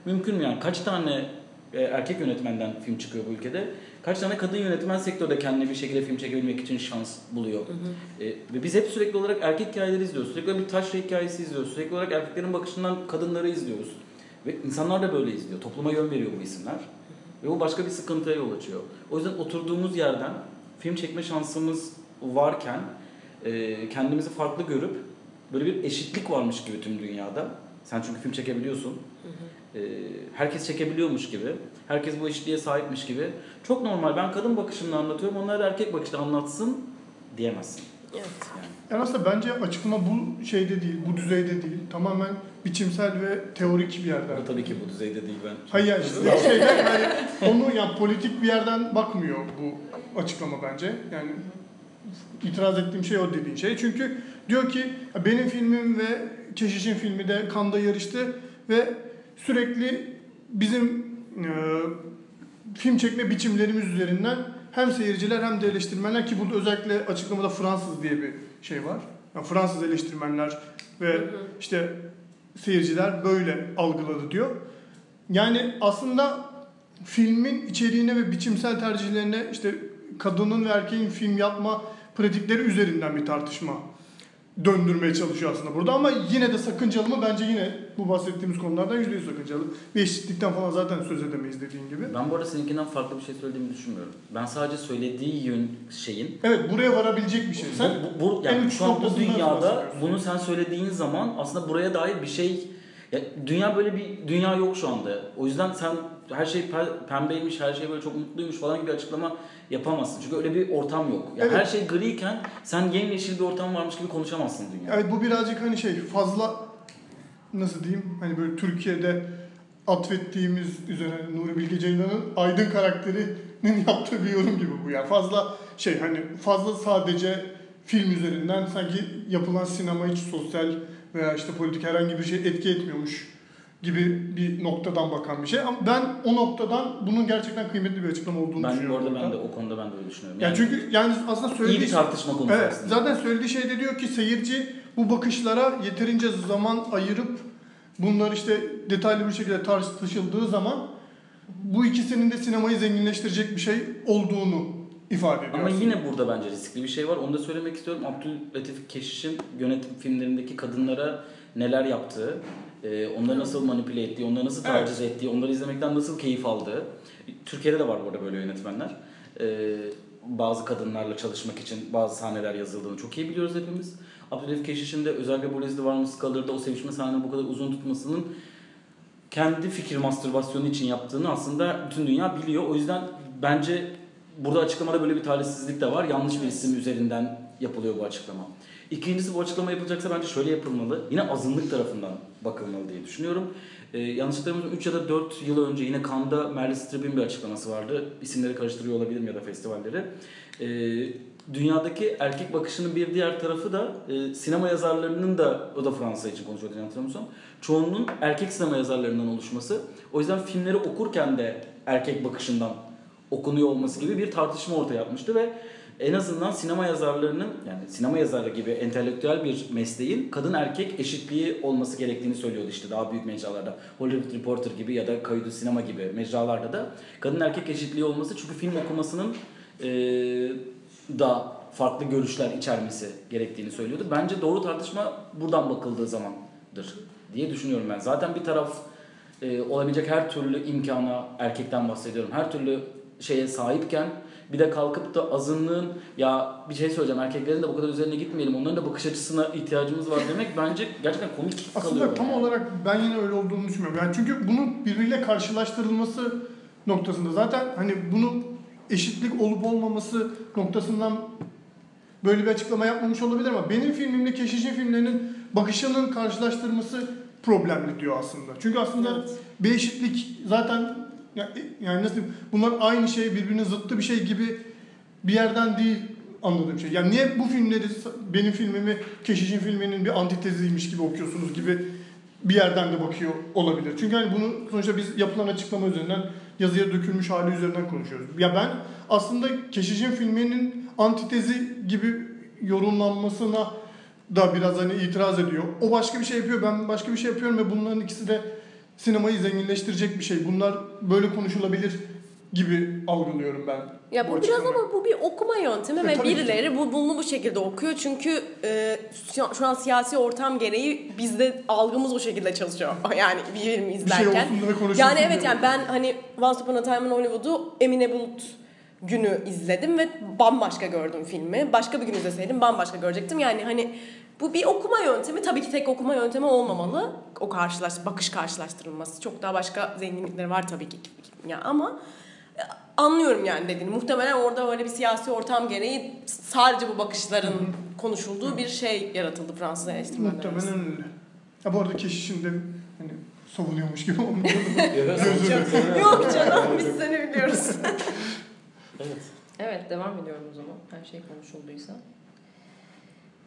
Mümkün mü yani? Kaç tane e, erkek yönetmenden film çıkıyor bu ülkede? Kaç tane kadın yönetmen sektörde kendine bir şekilde film çekebilmek için şans buluyor? E, ve biz hep sürekli olarak erkek hikayeleri izliyoruz. Sürekli bir taşra hikayesi izliyoruz. Sürekli olarak erkeklerin bakışından kadınları izliyoruz. Ve insanlar da böyle izliyor. Topluma yön veriyor bu isimler. Ve bu başka bir sıkıntıya yol açıyor. O yüzden oturduğumuz yerden film çekme şansımız varken e, kendimizi farklı görüp böyle bir eşitlik varmış gibi tüm dünyada. Sen çünkü film çekebiliyorsun. E, herkes çekebiliyormuş gibi. Herkes bu eşitliğe sahipmiş gibi. Çok normal. Ben kadın bakışımla anlatıyorum. Onlar da erkek bakışla anlatsın diyemezsin. Evet. Yani. Yani aslında bence açıklama bu şeyde değil, bu düzeyde değil. Tamamen biçimsel ve teorik bir yerden. Bu tabii ki bu düzeyde değil ben. Hayır yani işte şeyden yani onu yani politik bir yerden bakmıyor bu açıklama bence. Yani itiraz ettiğim şey o dediğin şey. Çünkü diyor ki benim filmim ve Keşiş'in filmi de Kanda yarıştı ve sürekli bizim e, film çekme biçimlerimiz üzerinden hem seyirciler hem de eleştirmenler ki burada özellikle açıklamada Fransız diye bir şey var. Yani Fransız eleştirmenler ve işte seyirciler böyle algıladı diyor. Yani aslında filmin içeriğine ve biçimsel tercihlerine işte kadının ve erkeğin film yapma pratikleri üzerinden bir tartışma döndürmeye çalışıyor aslında burada ama yine de sakıncalı mı? Bence yine bu bahsettiğimiz konulardan yüzde yüz sakıncalı. Ve eşitlikten falan zaten söz edemeyiz dediğin gibi. Ben bu arada seninkinden farklı bir şey söylediğimi düşünmüyorum. Ben sadece söylediği yön şeyin Evet buraya varabilecek bir şey. Sen bu, bu, yani en uç şu an bu dünyada bunu sen söylediğin zaman aslında buraya dair bir şey ya dünya böyle bir dünya yok şu anda. O yüzden sen her şey pe- pembeymiş, her şey böyle çok mutluymuş falan gibi açıklama yapamazsın. Çünkü öyle bir ortam yok. Ya Evet. Her şey griyken sen yemyeşil bir ortam varmış gibi konuşamazsın dünya. Evet bu birazcık hani şey fazla nasıl diyeyim hani böyle Türkiye'de atfettiğimiz üzerine Nuri Bilge Ceylan'ın Aydın karakterinin yaptığı bir yorum gibi bu ya. Fazla şey hani fazla sadece film üzerinden sanki yapılan sinema hiç sosyal veya işte politik herhangi bir şey etki etmiyormuş gibi bir noktadan bakan bir şey. Ama ben o noktadan bunun gerçekten kıymetli bir açıklama olduğunu Ben düşünüyorum. ben burada. de o konuda ben de öyle düşünüyorum. yani çünkü yani aslında iyi söylediği bir tartışma konusu Evet, aslında. zaten söylediği şey de diyor ki seyirci bu bakışlara yeterince zaman ayırıp bunlar işte detaylı bir şekilde tartışıldığı zaman bu ikisinin de sinemayı zenginleştirecek bir şey olduğunu ifade ediyor. Ama aslında. yine burada bence riskli bir şey var. Onu da söylemek istiyorum. Abdüllatif Keşiş'in yönetim filmlerindeki kadınlara neler yaptığı, e, onları nasıl manipüle ettiği, onları nasıl Evet. taciz ettiği, onları izlemekten nasıl keyif aldığı. Türkiye'de de var bu arada böyle yönetmenler. E, bazı kadınlarla çalışmak için bazı sahneler yazıldığını çok iyi biliyoruz hepimiz. Abdülhatif Keşiş'in de özellikle bu Leslie Varmus kalırda o sevişme sahneleri bu kadar uzun tutmasının kendi fikir mastürbasyonu için yaptığını aslında bütün dünya biliyor. O yüzden bence burada açıklamada böyle bir talihsizlik de var. Yanlış bir isim üzerinden yapılıyor bu açıklama. İkincisi bu açıklama yapılacaksa bence şöyle yapılmalı. Yine azınlık tarafından bakılmalı diye düşünüyorum. Ee, yanlış hatırlamıyorsam 3 ya da 4 yıl önce yine Cannes'da Meryl Streep'in bir açıklaması vardı. İsimleri karıştırıyor olabilirim ya da festivalleri. Ee, dünyadaki erkek bakışının bir diğer tarafı da e, sinema yazarlarının da o da Fransa için konuşuyordu yanlış hatırlamıyorsam. Çoğunluğun erkek sinema yazarlarından oluşması. O yüzden filmleri okurken de erkek bakışından okunuyor olması gibi bir tartışma ortaya atmıştı ve en azından sinema yazarlarının yani sinema yazarı gibi entelektüel bir mesleğin kadın erkek eşitliği olması gerektiğini söylüyordu işte daha büyük mecralarda. Hollywood Reporter gibi ya da Kaydı Sinema gibi mecralarda da kadın erkek eşitliği olması çünkü film okumasının eee da farklı görüşler içermesi gerektiğini söylüyordu. Bence doğru tartışma buradan bakıldığı zamandır diye düşünüyorum ben. Zaten bir taraf e, olabilecek her türlü imkana erkekten bahsediyorum. Her türlü şeye sahipken bir de kalkıp da azınlığın ya bir şey söyleyeceğim erkeklerin de bu kadar üzerine gitmeyelim onların da bakış açısına ihtiyacımız var demek bence gerçekten komik kalıyor. Aslında tam bana. olarak ben yine öyle olduğunu düşünmüyorum. Yani çünkü bunun birbiriyle karşılaştırılması noktasında zaten hani bunun eşitlik olup olmaması noktasından böyle bir açıklama yapmamış olabilir ama benim filmimle Keşiş'in filmlerinin bakışının karşılaştırması problemli diyor aslında. Çünkü aslında Evet. bir eşitlik zaten yani nasıl diyeyim, bunlar aynı şey birbirinin zıttı bir şey gibi bir yerden değil anladığım şey. Yani niye bu filmleri benim filmimi Keşiş'in filminin bir antiteziymiş gibi okuyorsunuz gibi bir yerden de bakıyor olabilir. Çünkü hani bunu sonuçta biz yapılan açıklama üzerinden yazıya dökülmüş hali üzerinden konuşuyoruz. Ya ben aslında Keşiş'in filminin antitezi gibi yorumlanmasına da biraz hani itiraz ediyor. O başka bir şey yapıyor, ben başka bir şey yapıyorum ve bunların ikisi de sinemayı zenginleştirecek bir şey. Bunlar böyle konuşulabilir gibi algılıyorum ben. Ya bu biraz açıklamayı. ama bu bir okuma yöntemi E, ve ki. birileri bu bunu bu şekilde okuyor çünkü e, şu- an siyasi ortam gereği bizde algımız o şekilde çalışıyor. Yani bir film bir şey izlerken. olsun konuşulsun yani evet yani ben hani Once Upon a Time in Hollywood'u Emine Bulut günü izledim ve bambaşka gördüm filmi. Başka bir gün izleseydim bambaşka görecektim. Yani hani bu bir okuma yöntemi. Tabii ki tek okuma yöntemi olmamalı. O karşılaş bakış karşılaştırılması. Çok daha başka zenginlikleri var tabii ki. Ya ama e, anlıyorum yani dediğini. Muhtemelen orada öyle bir siyasi ortam gereği sadece bu bakışların konuşulduğu bir şey yaratıldı Fransız eleştirmenler. Muhtemelen öyle. Ya bu arada Keşiş'in de hani savunuyormuş gibi olmuyor. Yok canım biz seni biliyoruz. Evet. Evet devam ediyorum o zaman her şey konuşulduysa.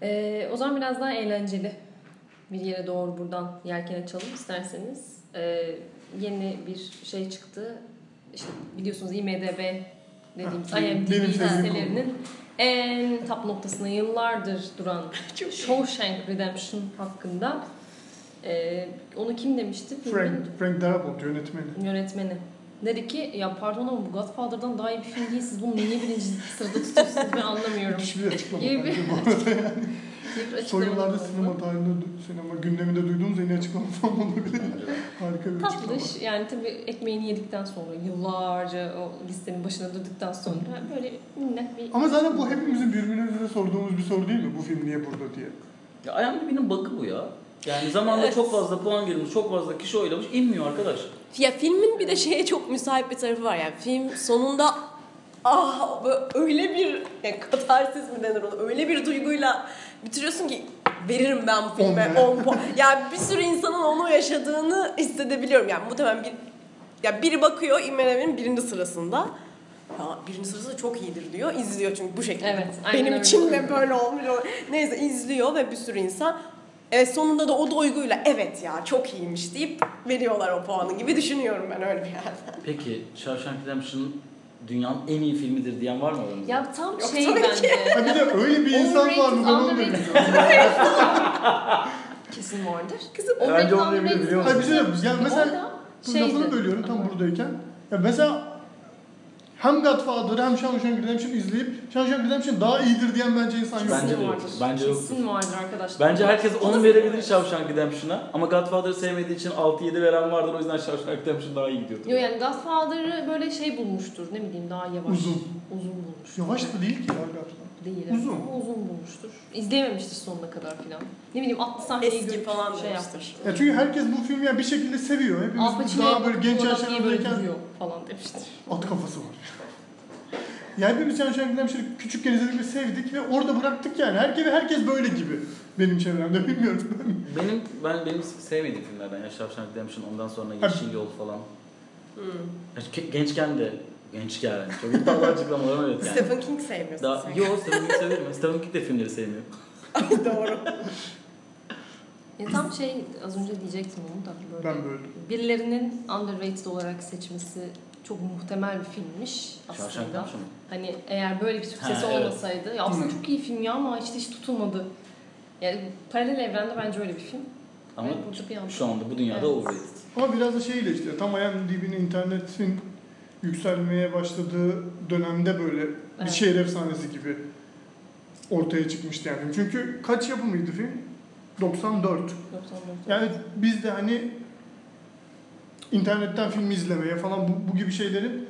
Ee, o zaman biraz daha eğlenceli bir yere doğru buradan yelken açalım isterseniz. Ee, yeni bir şey çıktı. İşte biliyorsunuz IMDB dediğimiz IMDb listelerinin en top noktasına yıllardır duran. Shawshank Redemption hakkında. Ee, onu kim demişti? Frank, Frank Darabont yönetmeni. yönetmeni. Dedi ki ya pardon ama bu Godfather'dan daha iyi bir film değil. Siz bunu niye birinci sırada tutuyorsunuz ben anlamıyorum. Müthiş bir açıklama İyi bir- Son yıllarda sinema tarihinde, sinema gündeminde duyduğumuz en iyi açıklama falan olabilir. Harika bir açıklama. Tatlış yani tabii ekmeğini yedikten sonra yıllarca o listenin başına durduktan sonra böyle minnet bir Ama zaten bu hepimizin birbirimize sorduğumuz bir soru değil mi? Bu film niye burada diye. Ya IMDb'nin bug'ı bu ya. Yani zamanında Evet. çok fazla puan girmiş, çok fazla kişi oylamış, inmiyor arkadaş. Ya filmin bir de şeye çok müsait bir tarafı var. Yani film sonunda ah böyle öyle bir yani katarsis mi denir ona öyle bir duyguyla bitiriyorsun ki veririm ben bu filme On 10 puan. Yani bir sürü insanın onu yaşadığını hissedebiliyorum. Yani muhtemelen bir ya biri bakıyor IMDb'nin birinci sırasında. Ya birinci sırası çok iyidir diyor. izliyor çünkü bu şekilde. Evet, Benim için de böyle olmuş. Neyse izliyor ve bir sürü insan Evet sonunda da o duyguyla evet ya çok iyiymiş deyip veriyorlar o puanı gibi düşünüyorum ben öyle bir yerden. Peki Shawshank Redemption dünyanın en iyi filmidir diyen var mı aramızda? ya tam Yok, şey tabii ki. bence Ha bir de öyle bir insan var mı? Bilmiyorum. kesin vardır. Kızım Bence onu underrated biliyor musun? Hayır bir şey. Yani mesela Orada bu şeydi. lafını bölüyorum tam buradayken. Ya mesela hem Godfather'ı hem Shawshank Redemption izleyip Shawshank Redemption daha iyidir diyen bence insan yok. Bence de yok. vardır. Bence yoktur. Kesin vardır arkadaşlar. Bence herkes O da 10 verebilir Shawshank Redemption'a ama Godfather'ı sevmediği için 6-7 veren vardır o yüzden Shawshank Redemption daha iyi gidiyordur. Yo yani Godfather'ı böyle şey bulmuştur. Ne bileyim daha yavaş. Uzun. Uzun bulmuştur. Yavaş da değil ki ya Godfather. Değil Uzun. ama uzun bulmuştur. İzleyememiştir sonuna kadar filan. Ne bileyim atlı sahneyi Eski görüp falan şey yapmıştır. Ya çünkü herkes bu filmi ya bir şekilde seviyor. Hepimiz Pacino'ya daha böyle genç yaşlarındayken falan demiştir. at kafası var. Ya hepimiz Shawshank Redemption'ı küçükken izledik ve sevdik ve orada bıraktık yani. Herkes, herkes böyle gibi benim çevremde bilmiyorum. Benim ben benim sevmediğim filmlerden ya Shawshank Redemption ondan sonra. Yeşil Yol falan. Hmm. Gençken de gençken çok iddialı açıklamalar evet yani. Stephen King sevmiyorsun Daha, sen. yo Stephen King severim. Stephen King de filmleri sevmiyor. Doğru. E, tam şey az önce diyecektim onu da böyle. Ben böyle. Birilerinin underrated olarak seçmesi çok muhtemel bir filmmiş aslında. Hani eğer böyle bir Türkçesi Ha, evet. olmasaydı ya aslında Hı. çok iyi film ya ama işte hiç tutulmadı. Yani paralel evrende bence öyle bir film. Ama Ve burada bir anda- şu anda bu dünyada Evet. overrated. Ama biraz da şeyle işte tam IMDb'nin internetin yükselmeye başladığı dönemde böyle bir Evet. şehir efsanesi gibi ortaya çıkmıştı yani. Çünkü kaç yapımıydı film? 94. 94. Yani biz de hani internetten film izlemeye falan bu, bu gibi şeylerin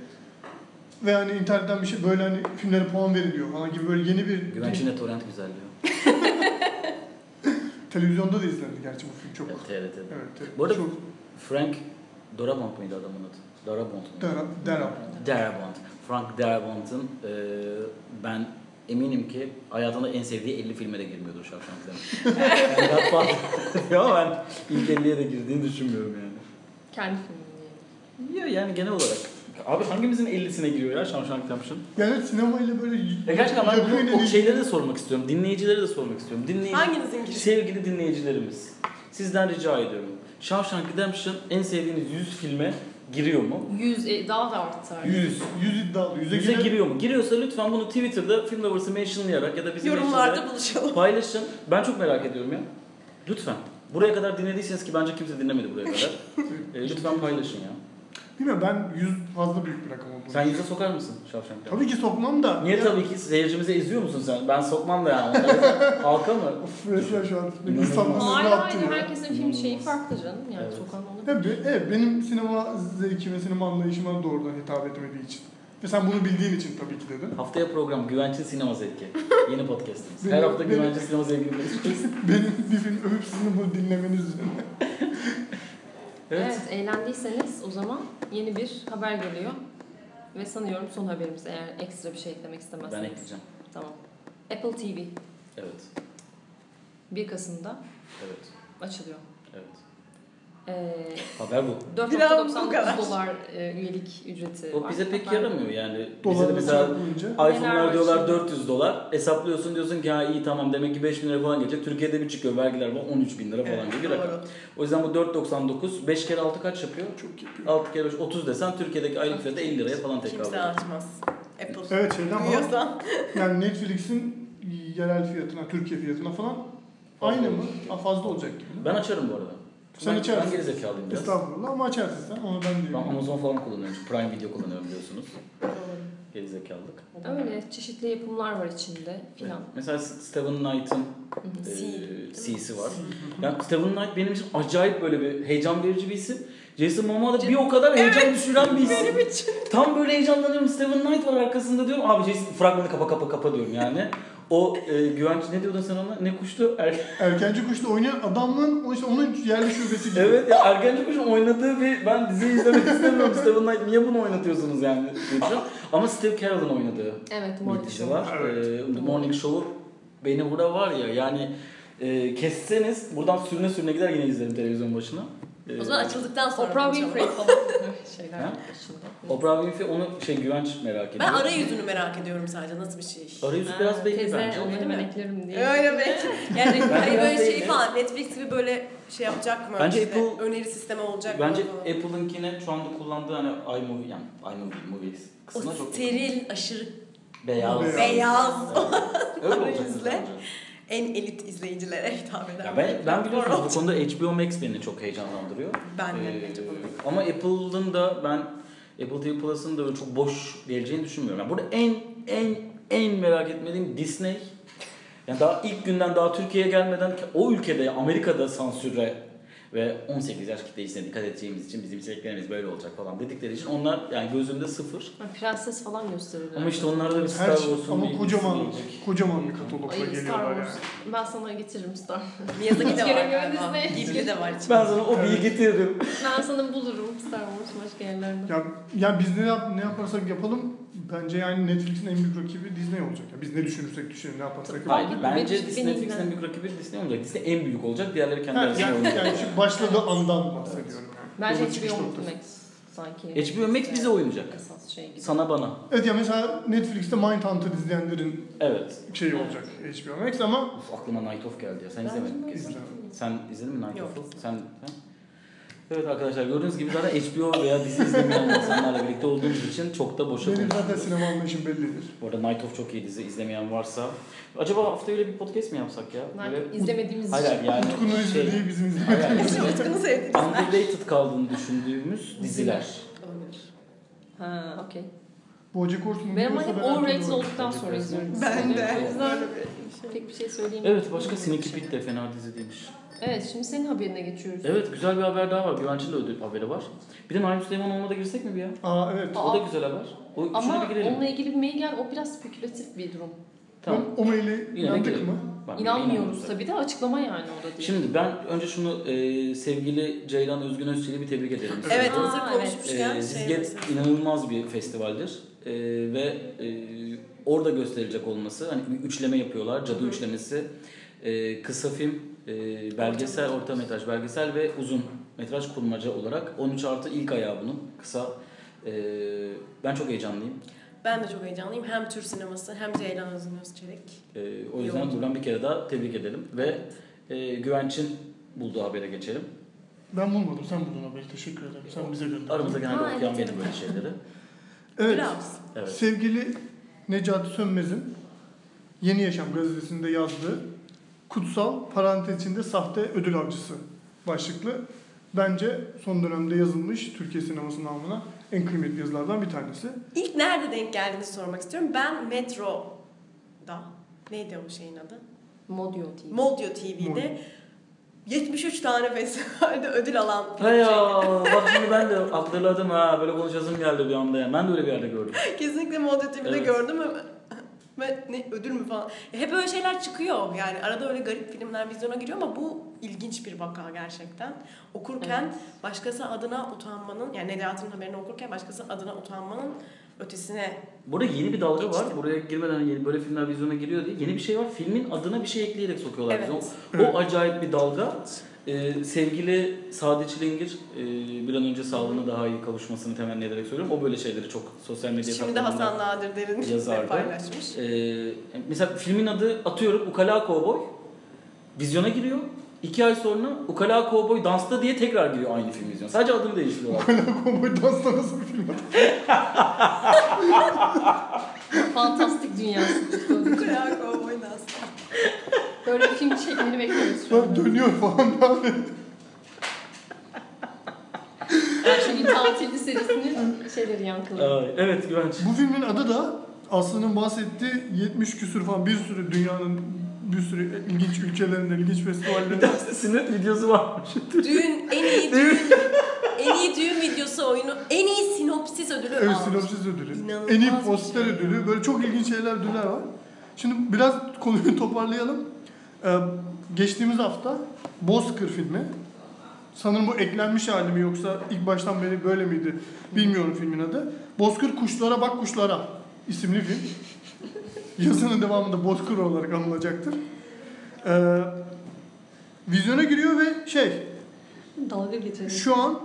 ve hani internetten bir şey böyle hani filmlere puan veriliyor falan gibi böyle yeni bir Güvenç yine torrent güzelliyor. televizyonda da izlendi gerçi bu film çok. Evet, TRT'de. Evet. evet. Bu arada- çok Frank Darabont muydu adamın adı? Darabont mu? Dara- Darabont. Darabont. Frank Darabont'un e, ben eminim ki hayatında en sevdiği 50 filme de girmiyordur Shawshank Redemption. yani Godfather diyor ama ben ilk 50'ye de girdiğini düşünmüyorum yani. Kendi filmi diyelim. Ya yani genel olarak. Abi hangimizin 50'sine giriyor ya Shawshank Redemption? Yani sinemayla böyle Ya gerçekten ben bunu, o şeyleri de sormak istiyorum. Dinleyicilere de sormak istiyorum. Dinleyici, Hanginizin girişi? sevgili dinleyicilerimiz. Sizden rica ediyorum. Shawshank Redemption en sevdiğiniz 100 filme giriyor mu? 100 e, daha da artar. 100. 100 iddialı. 100'e 100'e giren- giriyor mu? Giriyorsa lütfen bunu Twitter'da Film Lovers'ı mentionlayarak ya da bizim Yorumlarda buluşalım. paylaşın. Ben çok merak ediyorum ya. Lütfen. Buraya kadar dinlediyseniz ki bence kimse dinlemedi buraya kadar. E, lütfen paylaşın ya. Bilmiyorum ben 100 fazla büyük bir rakam olduğunu. Sen yüze sokar mısın Redemption? Tabii ki sokmam da. Niye Ya- tabii ki seyircimize eziyor musun sen? Ben sokmam da yani. Halka mı? Of resmen şu an insanların önüne Hayır attı hayır ya. herkesin film şeyi farklı canım. Yani Evet. sokan olur. Evet, evet, benim sinema zevki ve sinema anlayışıma doğrudan hitap etmediği için. Ve sen bunu bildiğin için tabii ki dedin. Haftaya program Güvenç'in Sinema Zevki. Yeni podcastımız. Her hafta benim- Güvenç'in Sinema Zevki'ni konuşuyoruz. benim bir film övüp sizin bunu dinlemeniz üzerine. Evet. Evet. eğlendiyseniz o zaman yeni bir haber geliyor. Ve sanıyorum son haberimiz eğer ekstra bir şey eklemek istemezseniz. Ben ekleyeceğim. Tamam. Apple TV Evet. 1 Kasım'da Evet. açılıyor. Ee, Haber bu. 4.99 bu kadar. dolar e, üyelik ücreti O var. bize pek Ben- yaramıyor yani. Bize de Dolarla mesela iPhone'lar diyorlar şimdi? 400 dolar. Hesaplıyorsun diyorsun ki ha iyi tamam demek ki 5 bin lira falan gelecek. Türkiye'de bir çıkıyor vergiler var 13 bin lira falan Evet, gibi bir rakam. O yüzden bu 4.99 5 kere 6 kaç yapıyor? Çok yapıyor. 6 kere 5 30 desen Türkiye'deki aylık fiyatı 50 liraya falan tekabül Kimse açmaz. Apple. Evet şeyden falan. Duyuyorsan. Yani Netflix'in yerel fiyatına, Türkiye fiyatına falan aynı mı? Ha, Fazla olacak gibi. Ben açarım bu arada. Sen ben, açarsın. Ben gerizekalıyım biraz. Estağfurullah ama açarsın sen. Onu ben Ben diyorum. Amazon falan kullanıyorum. Çünkü Prime Video kullanıyorum biliyorsunuz. Gerizekalılık. Öyle çeşitli yapımlar var içinde filan. Mesela Steven Knight'ın Hı hı. C. e, C'si var. Yani Steven Knight benim için acayip böyle bir heyecan verici bir isim. Jason Momoa da bir o kadar heyecan düşüren bir isim. Benim için. Tam böyle heyecanlanıyorum. Steven Knight var arkasında diyorum. Abi Jason fragmanı kapa kapa kapa diyorum yani. O e, güvenç ne diyordun sen ona? Ne kuştu? Er... Erkenci Kuş'ta oynayan adamın o işte onun yerli şubesi gibi. evet ya Ergenci Kuş'un oynadığı bir ben diziyi izlemek istemiyorum. Steven Knight niye bunu oynatıyorsunuz yani? diyeceğim. Ama Steve Carell'ın oynadığı Evet, bir Morning dizi Show. var. Evet. E, The Morning Show'u beni burada var ya yani e, kesseniz buradan sürüne sürüne gider yine izlerim televizyon başına. E, O zaman açıldıktan sonra Oprah. Winfrey falan şeyler. Oprah Winfrey onu şey güvenç merak ediyor. Ben arayüzünü merak ediyorum sadece nasıl bir şey. Arayüzü Ha, biraz belli teyze, bence. onu Değil hemen mi? eklerim diye. Öyle belki. Yani hani böyle şey falan Netflix gibi böyle şey yapacak mı? Bence İşte Apple- öneri sistemi olacak Bence mı? falan. Apple'ınkine şu anda kullandığı hani iMovie yani iMovie movies kısmına o çok steril, aşırı beyaz. Beyaz. beyaz Öyle olacak arayüzle. bence. En elit izleyicilere hitap eden. Ya ben, ben biliyorsunuz bu konuda HBO Max beni çok heyecanlandırıyor. Ben de Ee, Ama Apple'ın da ben Apple TV Plus'ın da öyle çok boş geleceğini düşünmüyorum. Yani burada en en en merak etmediğim Disney. Yani daha ilk günden daha Türkiye'ye gelmeden o ülkede Amerika'da sansüre ve 18 yaş kitlesine dikkat edeceğimiz için bizim içeriklerimiz böyle olacak falan dedikleri için onlar yani gözümde sıfır. Ha, Prenses falan gösterirler. Ama işte onlarda da bir Star şey, Wars'un ama bir kocaman kocaman bir katalogla Ay, geliyorlar yani. Ben sana getiririm Star Wars. Miyazaki de var galiba. Ghibli de var içinde. Ben sana o bilgi getiririm. Ben sana bulurum Star Wars başka yerlerde. Ya, ya biz ne, yap, ne yaparsak yapalım bence yani Netflix'in en büyük rakibi Disney olacak. Ya biz ne düşünürsek düşünelim ne yaparsak yapalım. Hayır, bence Netflix'in en büyük rakibi Disney olacak. Disney en büyük olacak. Diğerleri kendi arasında yani, oynayacak. yani şu başladığı andan bahsediyorum yani. Bence HBO. Max sanki. HBO Max bize oynayacak. Esas şey gibi. Sana bana. Evet ya mesela Netflix'te Mindhunter izleyenlerin Evet. şeyi Evet. olacak HBO Max ama Of, aklıma Night of geldi ya. Sen izlemedin. İzlemedim. Sen izledin mi Night Yok. of'u? Sen, sen? Evet arkadaşlar gördüğünüz gibi zaten HBO veya dizi izlemeyen insanlarla birlikte olduğumuz için çok da boşa benim konuşuyoruz. zaten sinema anlayışım bellidir. Bu arada Night of çok iyi dizi izlemeyen varsa. Acaba hafta öyle bir podcast mi yapsak ya? Ben izlemediğimiz Hayır için. hayır, yani Utku'nun şey, izlediği bizim hayır, izlemediğimiz. hayır, Utku'nu sevdiğiniz. underrated kaldığını düşündüğümüz diziler. Olabilir. Ha okey. Bojack Horseman Ben ama hep overrated olduktan sonra Ben izliyorum. Ben de. Bir şey. pek bir şey söyleyemiyorum. Evet başka Sneaky Pete de fena dizi değilmiş. Evet şimdi senin haberine geçiyoruz. Evet güzel bir haber daha var. Güvenç'in de ödül haberi var. Bir de Naim Süleymanoğlu'na da girsek mi bir ya? Aa evet. Aa. O da güzel haber. O, Ama bir girelim. onunla ilgili bir mail gel o biraz spekülatif bir durum. Tamam. Ben o maili inandık mı? Bak, İnanmıyoruz tabii de açıklama yani o da değil. Şimdi ben önce şunu e, sevgili Ceylan Özgün Özçelik'i bir tebrik ederim. Evet Aa, hazır evet. konuşmuşken E, şey Zizget mesela. inanılmaz bir festivaldir. E, ve e, orada gösterilecek olması, hani bir üçleme yapıyorlar, cadı Hı hı. üçlemesi. E, kısa film, e, belgesel, Orta orta metraj belgesel ve uzun metraj kurmaca olarak 13 artı ilk ayağı bunun. Kısa. E, ben çok heyecanlıyım. Ben de çok heyecanlıyım. Hem Türk sineması hem Ceylan Özgün Özçelik. E, o yüzden Yoğun. buradan bir kere daha tebrik edelim. Ve e, Güvenç'in bulduğu habere geçelim. Ben bulmadım. Sen buldun haberi. Teşekkür ederim. Sen bize gönderdin. Aramızda genelde Ha, okuyan evet, benim evet. böyle şeyleri. Evet. Biraz. Evet. Sevgili Necati Sönmez'in Yeni Yaşam gazetesinde yazdığı Kutsal parantez içinde sahte ödül avcısı başlıklı bence son dönemde yazılmış Türkiye sineması namına en kıymetli yazılardan bir tanesi. İlk nerede denk geldiğini sormak istiyorum. Ben Metro'da, neydi o şeyin adı? Modio TV. Modio TV'de 73 tane festivalde ödül alan bir He ya şey. bak şimdi ben de hatırladım ha böyle konuşasım geldi bir anda ya. Ben de öyle bir yerde gördüm. Kesinlikle Modio TV'de Evet. gördüm ve ne ödül mü falan. Ya hep öyle şeyler çıkıyor. Yani arada öyle garip filmler vizyona giriyor ama bu ilginç bir vaka gerçekten. Okurken Evet. başkası adına utanmanın yani Necati'nin haberini okurken başkası adına utanmanın ötesine Burada yeni bir dalga var. Geçtim. Buraya girmeden yeni böyle filmler vizyona giriyor diye yeni bir şey var. Filmin adına bir şey ekleyerek sokuyorlar Evet. O, o acayip bir dalga. Ee, sevgili Sadi Çilingir e, bir an önce sağlığına daha iyi kavuşmasını temenni ederek söylüyorum. O böyle şeyleri çok sosyal medya Şimdi Hasan Nadir Derin yazardı. paylaşmış. Ee, mesela filmin adı atıyorum Ukala Cowboy. Vizyona giriyor. İki ay sonra Ukala Cowboy dansta diye tekrar giriyor aynı film vizyona. Sadece adını değiştiriyorlar. Kovboy dansla nasıl bir film? Fantastik dünyası. Kral Kovboy Dans. Böyle bir film çekmeni bekliyoruz şu an. Sonra dönüyor falan abi. Ayşegül Tatilli serisinin şeyleri yankılı. Ay, evet Güvenç. Bu filmin adı da Aslı'nın bahsettiği 70 küsür falan bir sürü dünyanın bir sürü ilginç ülkelerinden, ilginç Bir festivallerinden tanesinin videosu varmış. Düğün, en iyi düğün, en iyi düğün videosu oyunu, en iyi sinopsis ödülü Evet, almış. sinopsis ödülü. İnanılmaz En iyi bir poster şey. ödülü. Böyle çok ilginç şeyler ödüller var. Şimdi biraz konuyu toparlayalım. Ee, geçtiğimiz hafta Bozkır filmi. Sanırım bu eklenmiş hali mi yoksa ilk baştan beri böyle miydi bilmiyorum filmin adı. Bozkır Kuşlara Bak Kuşlara isimli film. Yazının devamında Bozkır olarak anılacaktır. Ee, vizyona giriyor ve şey Dalga getirelim. şu an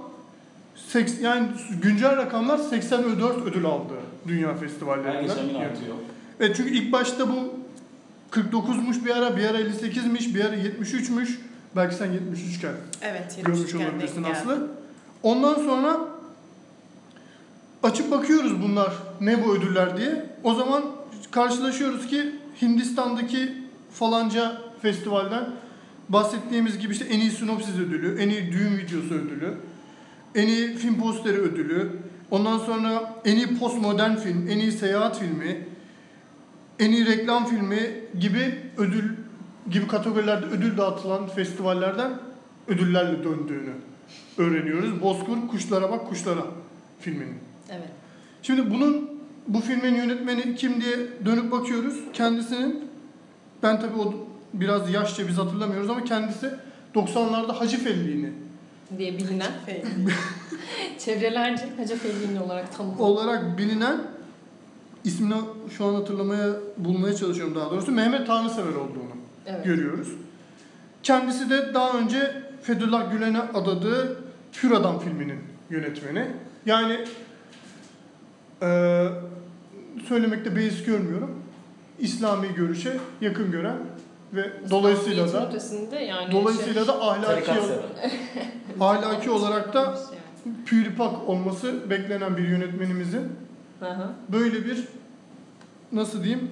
seks, yani güncel rakamlar 84 ödül aldı dünya Her festivallerinden. geçen gün artıyor. Evet çünkü ilk başta bu 49'muş bir ara, bir ara 58'miş, bir ara 73'müş. Belki sen 73 iken Evet, görmüş 73 iken olabilirsin. Aslı. Ondan sonra açıp bakıyoruz bunlar ne bu ödüller diye. O zaman karşılaşıyoruz ki Hindistan'daki falanca festivalden bahsettiğimiz gibi işte en iyi sinopsis ödülü, en iyi düğün videosu ödülü, en iyi film posteri ödülü, ondan sonra en iyi postmodern film, en iyi seyahat filmi, en iyi reklam filmi gibi ödül gibi kategorilerde ödül dağıtılan festivallerden ödüllerle döndüğünü öğreniyoruz. Bozkır Kuşlara Bak Kuşlara filminin. Evet. Şimdi bunun bu filmin yönetmeni kim diye dönüp bakıyoruz. Kendisinin ben tabii o biraz yaşça biz hatırlamıyoruz ama kendisi 90'larda Hacı Felli'ni Diye bilinen. Çevrelerce Hacı Fehli'nin olarak tanımlı. olarak bilinen ismini şu an hatırlamaya bulmaya çalışıyorum daha doğrusu Mehmet Tanrısever olduğunu Evet. görüyoruz. Kendisi de daha önce Fethullah Gülen'e adadığı Hür Adam filminin yönetmeni. Yani eee söylemekte beis görmüyorum. İslami görüşe yakın gören ve dolayısıyla İslamiyet'in da ötesinde yani dolayısıyla da ahlaki ahlaki olarak da şey, püripak olması beklenen bir yönetmenimizin hı. böyle bir nasıl diyeyim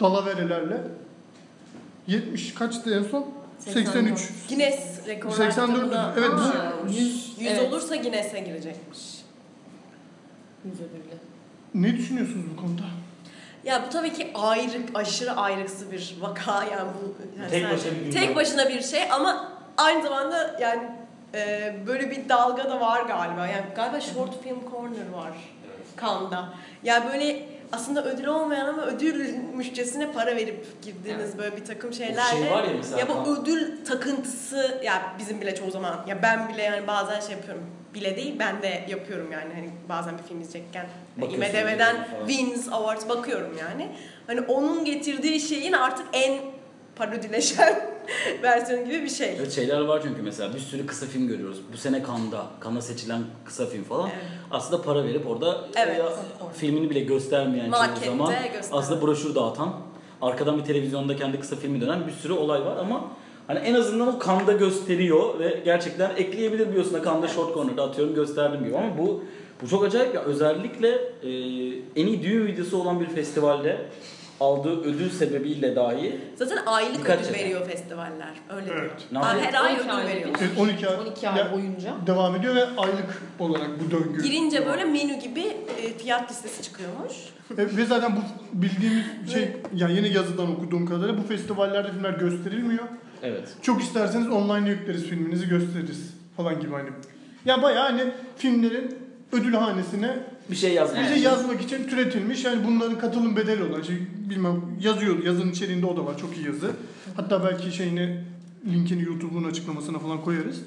dalaverelerle 70 kaçtı en son? 83. Guinness rekorlar 84 kitabına evet, bu- olmuş. 100 100 evet. olursa Guinness'e girecekmiş. Yüz ödüllü. Ne düşünüyorsunuz bu konuda? Ya bu tabii ki ayrık, aşırı ayrıksı bir vaka yani bu. Yani Tek sadece- başına bir dünya. Tek başına bir şey ama aynı zamanda yani e, böyle bir dalga da var galiba. Yani galiba Short Film Corner var Cannes'da. Yani böyle aslında ödül olmayan ama ödülmüşçesine para verip girdiğiniz böyle bir takım şeylerle. şey var ya mesela- Ya bu ödül takıntısı ya bizim bile çoğu zaman ya ben bile yani bazen şey yapıyorum. Bile değil ben de yapıyorum yani hani bazen bir film izleyecekken Bakıyorsun IMDb'den. Wins Awards bakıyorum yani. Hani onun getirdiği şeyin artık en parodileşen versiyonu gibi bir şey. Evet şeyler var çünkü mesela bir sürü kısa film görüyoruz. Bu sene Cannes'da, Cannes'a seçilen kısa film falan. Evet. Aslında para verip orada Evet. e, filmini bile göstermeyen çoğu Markette zaman gösteren. aslında broşür dağıtan, arkadan bir televizyonda kendi kısa filmi dönen bir sürü olay var ama hani en azından o Cannes'da gösteriyor ve gerçekten ekleyebilir biliyorsun da Cannes'da Short Corner'da atıyorum gösterdim gibi ama bu bu çok acayip ya özellikle e, en iyi düğün videosu olan bir festivalde aldığı ödül sebebiyle dahi Zaten aylık ödül sene. veriyor festivaller. Öyle Evet. diyor. Yapıyor? her ay 12 ödül aylık veriyor. bir- Evet, 12 ay, 12 ay ya- boyunca. devam ediyor ve aylık olarak bu döngü. Girince böyle menü gibi e, fiyat listesi çıkıyormuş. E, Ve zaten bu bildiğimiz şey, yani yine yazıdan okuduğum kadarıyla bu festivallerde filmler gösterilmiyor. evet. Çok isterseniz online yükleriz filminizi gösteririz falan gibi hani. Ya bayağı hani filmlerin ödül hanesine Bir şey yazmış. bize yazmak için türetilmiş yani bunların katılım bedeli olan şey bilmem yazıyor yazının içeriğinde o da var çok iyi yazı. Hatta belki şeyini linkini YouTube'un açıklamasına falan koyarız.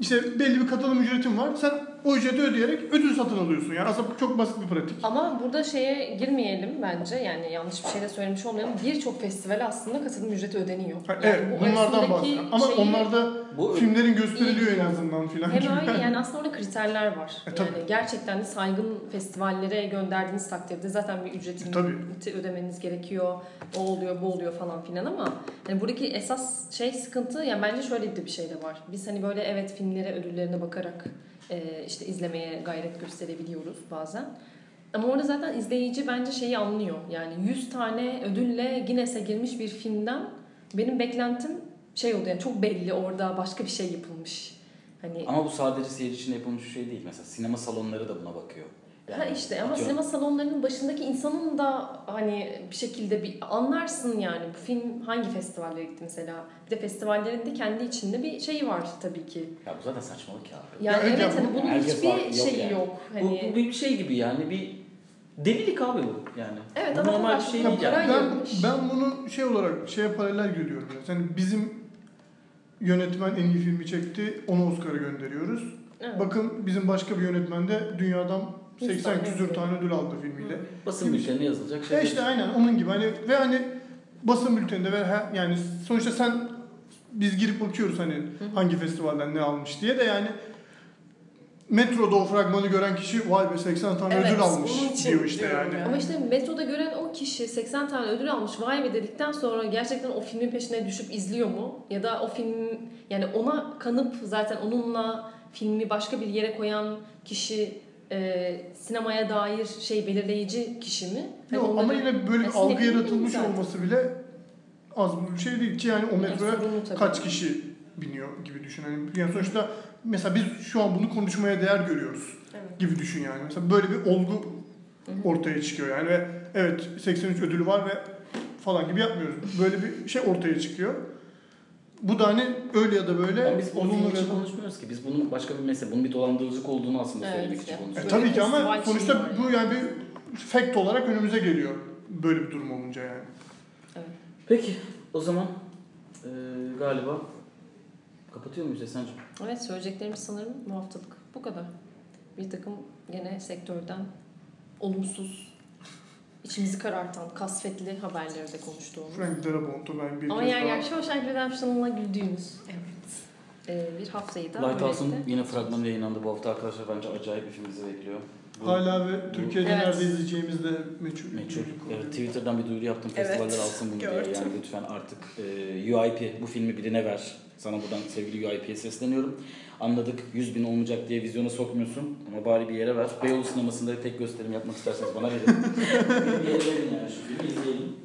İşte belli bir katılım ücretin var. Sen o ücreti ödeyerek ödül satın alıyorsun. Yani aslında çok basit bir pratik. Ama burada şeye girmeyelim bence. Yani yanlış bir şey de söylemiş olmayalım. Birçok festivale aslında katılım ücreti ödeniyor. Ha, Yani evet bu bunlardan bahsediyorum. Ama şeyi- onlarda Bu filmlerin gösteriliyor en azından filan Hem öyle yani aslında orada kriterler var. E, tabii. yani gerçekten de saygın festivallere gönderdiğiniz takdirde zaten bir ücretini E, tabii. ödemeniz gerekiyor. O oluyor, bu oluyor falan filan ama hani buradaki esas şey sıkıntı yani bence şöyle de bir şey de var. Biz hani böyle evet filmlere ödüllerine bakarak e, işte izlemeye gayret gösterebiliyoruz bazen. Ama orada zaten izleyici bence şeyi anlıyor. Yani 100 tane ödülle Guinness'e girmiş bir filmden benim beklentim şey oldu yani çok belli orada başka bir şey yapılmış. Hani Ama bu sadece seyirci için yapılmış bir şey değil. Mesela sinema salonları da buna bakıyor. Ha işte ama sinema salonlarının başındaki insanın da hani bir şekilde bir anlarsın yani bu film hangi festivallere gitti mesela. Bir de festivallerin de kendi içinde bir şeyi var tabii ki. Ya bu zaten saçmalık ya. Yani Ya evet hani bu- bunun hiçbir var- yok şeyi yani. yok. Bu, Hani bu bir şey gibi yani bir delilik abi bu yani. Evet, bu ama normal bir şey değil yani. Ben, ben bunu şey olarak şeye paralel görüyorum. Hani bizim yönetmen en iyi filmi çekti, onu Oscar'a gönderiyoruz. evet. Bakın bizim başka bir yönetmen de dünyadan 80 tane küsür ödül. tane ödül aldı filmiyle. Basın bültenine yazılacak şey. E işte aynen onun gibi hani ve hani basın bülteninde ve he- yani sonuçta sen biz girip bakıyoruz hani hangi festivalden ne almış diye de yani Metro'da o fragmanı gören kişi vay be 80 tane Evet, ödül almış diyor işte yani. ya. Ama işte metroda gören o kişi 80 tane ödül almış vay be dedikten sonra gerçekten o filmin peşine düşüp izliyor mu? Ya da o film yani ona kanıp zaten onunla filmi başka bir yere koyan kişi e, sinemaya dair şey belirleyici kişi mi? Hani Yok, ama yine böyle bir algı yaratılmış olması bile az bir şey değil ki yani o Yani metroya tabii. kaç kişi biniyor gibi düşün. Yani, yani sonuçta mesela biz şu an bunu konuşmaya değer görüyoruz Evet. gibi düşün yani. Mesela böyle bir olgu ortaya çıkıyor yani ve evet 83 ödülü var ve falan gibi yapmıyoruz. Böyle bir şey ortaya çıkıyor. Bu da hani öyle ya da böyle Ama biz bunu olumlu için konuşmuyoruz ki. Biz bunun başka bir mesele, bunun bir dolandırıcılık olduğunu aslında Evet, söylemek için. E, konuşuyoruz. tabii ki ama sonuçta bu yani bir fact olarak önümüze geliyor. Böyle bir durum olunca yani. Peki o zaman eee, galiba kapatıyor muyuz Esen'cim? Evet söyleyeceklerimiz sanırım bu haftalık bu kadar. Bir takım gene sektörden olumsuz, içimizi karartan, kasvetli haberleri de konuştuğumuz. Frank Darabont'u ben bir Ama kez yer daha- yer Shawshank Redemption'la güldüğümüz e, bir haftayı da Lighthouse'un böylelikle- yine fragmanı yayınlandı bu hafta arkadaşlar. Bence acayip bir film bizi bekliyor. Bu Hala ve Türkiye'de Evet. nerede izleyeceğimiz de meçhul. Meçhul. Evet, Twitter'dan bir duyuru yaptım. Evet, Festivaller alsın bunu diye. gördüm. Yani lütfen artık e, UIP bu filmi birine ver. Sana buradan sevgili UIP'ye sesleniyorum. Anladık 100 bin olmayacak diye vizyona sokmuyorsun ama bari bir yere ver. Beyoğlu sinemasında tek gösterim yapmak isterseniz bana verin. bir yere verin yani şu filmi izleyelim.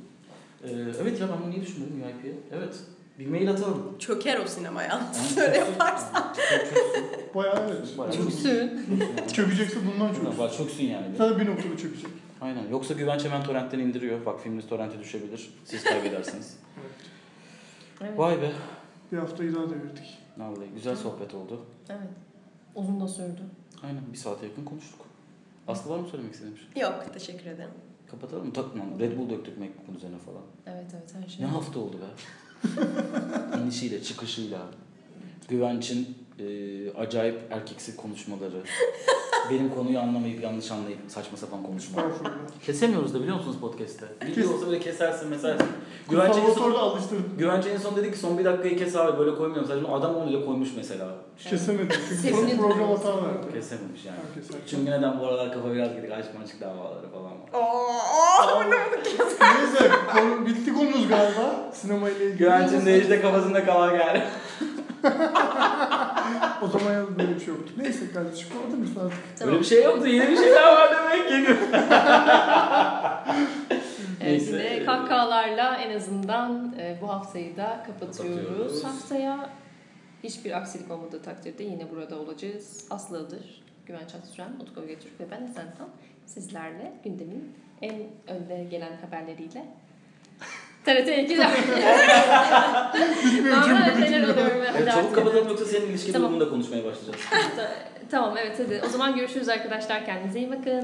Ee, evet ya ben bunu niye düşünmedim UIP'ye? Evet. Bir mail atalım. Çöker o sinemaya. Yani Öyle yaparsan. Çok çöksün. Bayağı evet. Bayağı Çöksün. Çökecekse bundan çok. Bayağı çöksün yani. Sadece bir noktada çökecek. Aynen. Yoksa Güvenç hemen torrentten indiriyor. Bak filminiz torrente düşebilir. Siz kaybedersiniz. Evet. Vay be. Bir haftayı daha devirdik. Vallahi güzel sohbet oldu. evet. Uzun da sürdü. Aynen bir saate yakın konuştuk. Aslı var mı söylemek istediğin bir şey? Yok teşekkür ederim. Kapatalım mı? Takmam. Red Bull döktük MacBook'un üzerine falan. Evet evet her şey. Ne hafta oldu be? İnişiyle, çıkışıyla, Güvenç'in e, acayip erkeksi konuşmaları, benim konuyu anlamayıp yanlış anlayıp saçma sapan konuşma. Estağfurullah. Kesemiyoruz da biliyor musunuz podcast'te? Video olsa böyle kesersin mesersin. Güvenç en son, da alıştırdım. Güvenç en son dedi ki son bir dakikayı kes abi böyle koymuyorum. Sadece adam onu bile koymuş mesela. Kesemedim çünkü program hata verdi. Kesememiş yani. Herkes herkes. Çünkü neden bu aralar kafa biraz gidik aşk maçık davaları falan var. Oo, Neyse konu, bitti konumuz galiba. Sinema ile ilgili. Güvenç'in de işte kafasında kalan yani. O zaman yalnız böyle bir şey yoktu. Neyse kardeşim orada mısın artık? Öyle bir şey yoktu. Yeni bir şey daha var demek ki. Evet, Neyse. yine kahkahalarla en azından e, bu haftayı da kapatıyoruz. Kapatıyoruz. Haftaya hiçbir aksilik olmadığı takdirde yine burada olacağız. Aslı Iğdır, Güvenç Atsüren, Utku Ögetürk ve ben Esen Tan sizlerle gündemin en önde gelen haberleriyle TRT 2'de Bitmiyor şeyler bitmiyor. Evet, çabuk kapatalım yoksa senin ilişki Tamam. durumunda konuşmaya başlayacağız. Tamam evet hadi. O zaman görüşürüz arkadaşlar. Kendinize iyi bakın.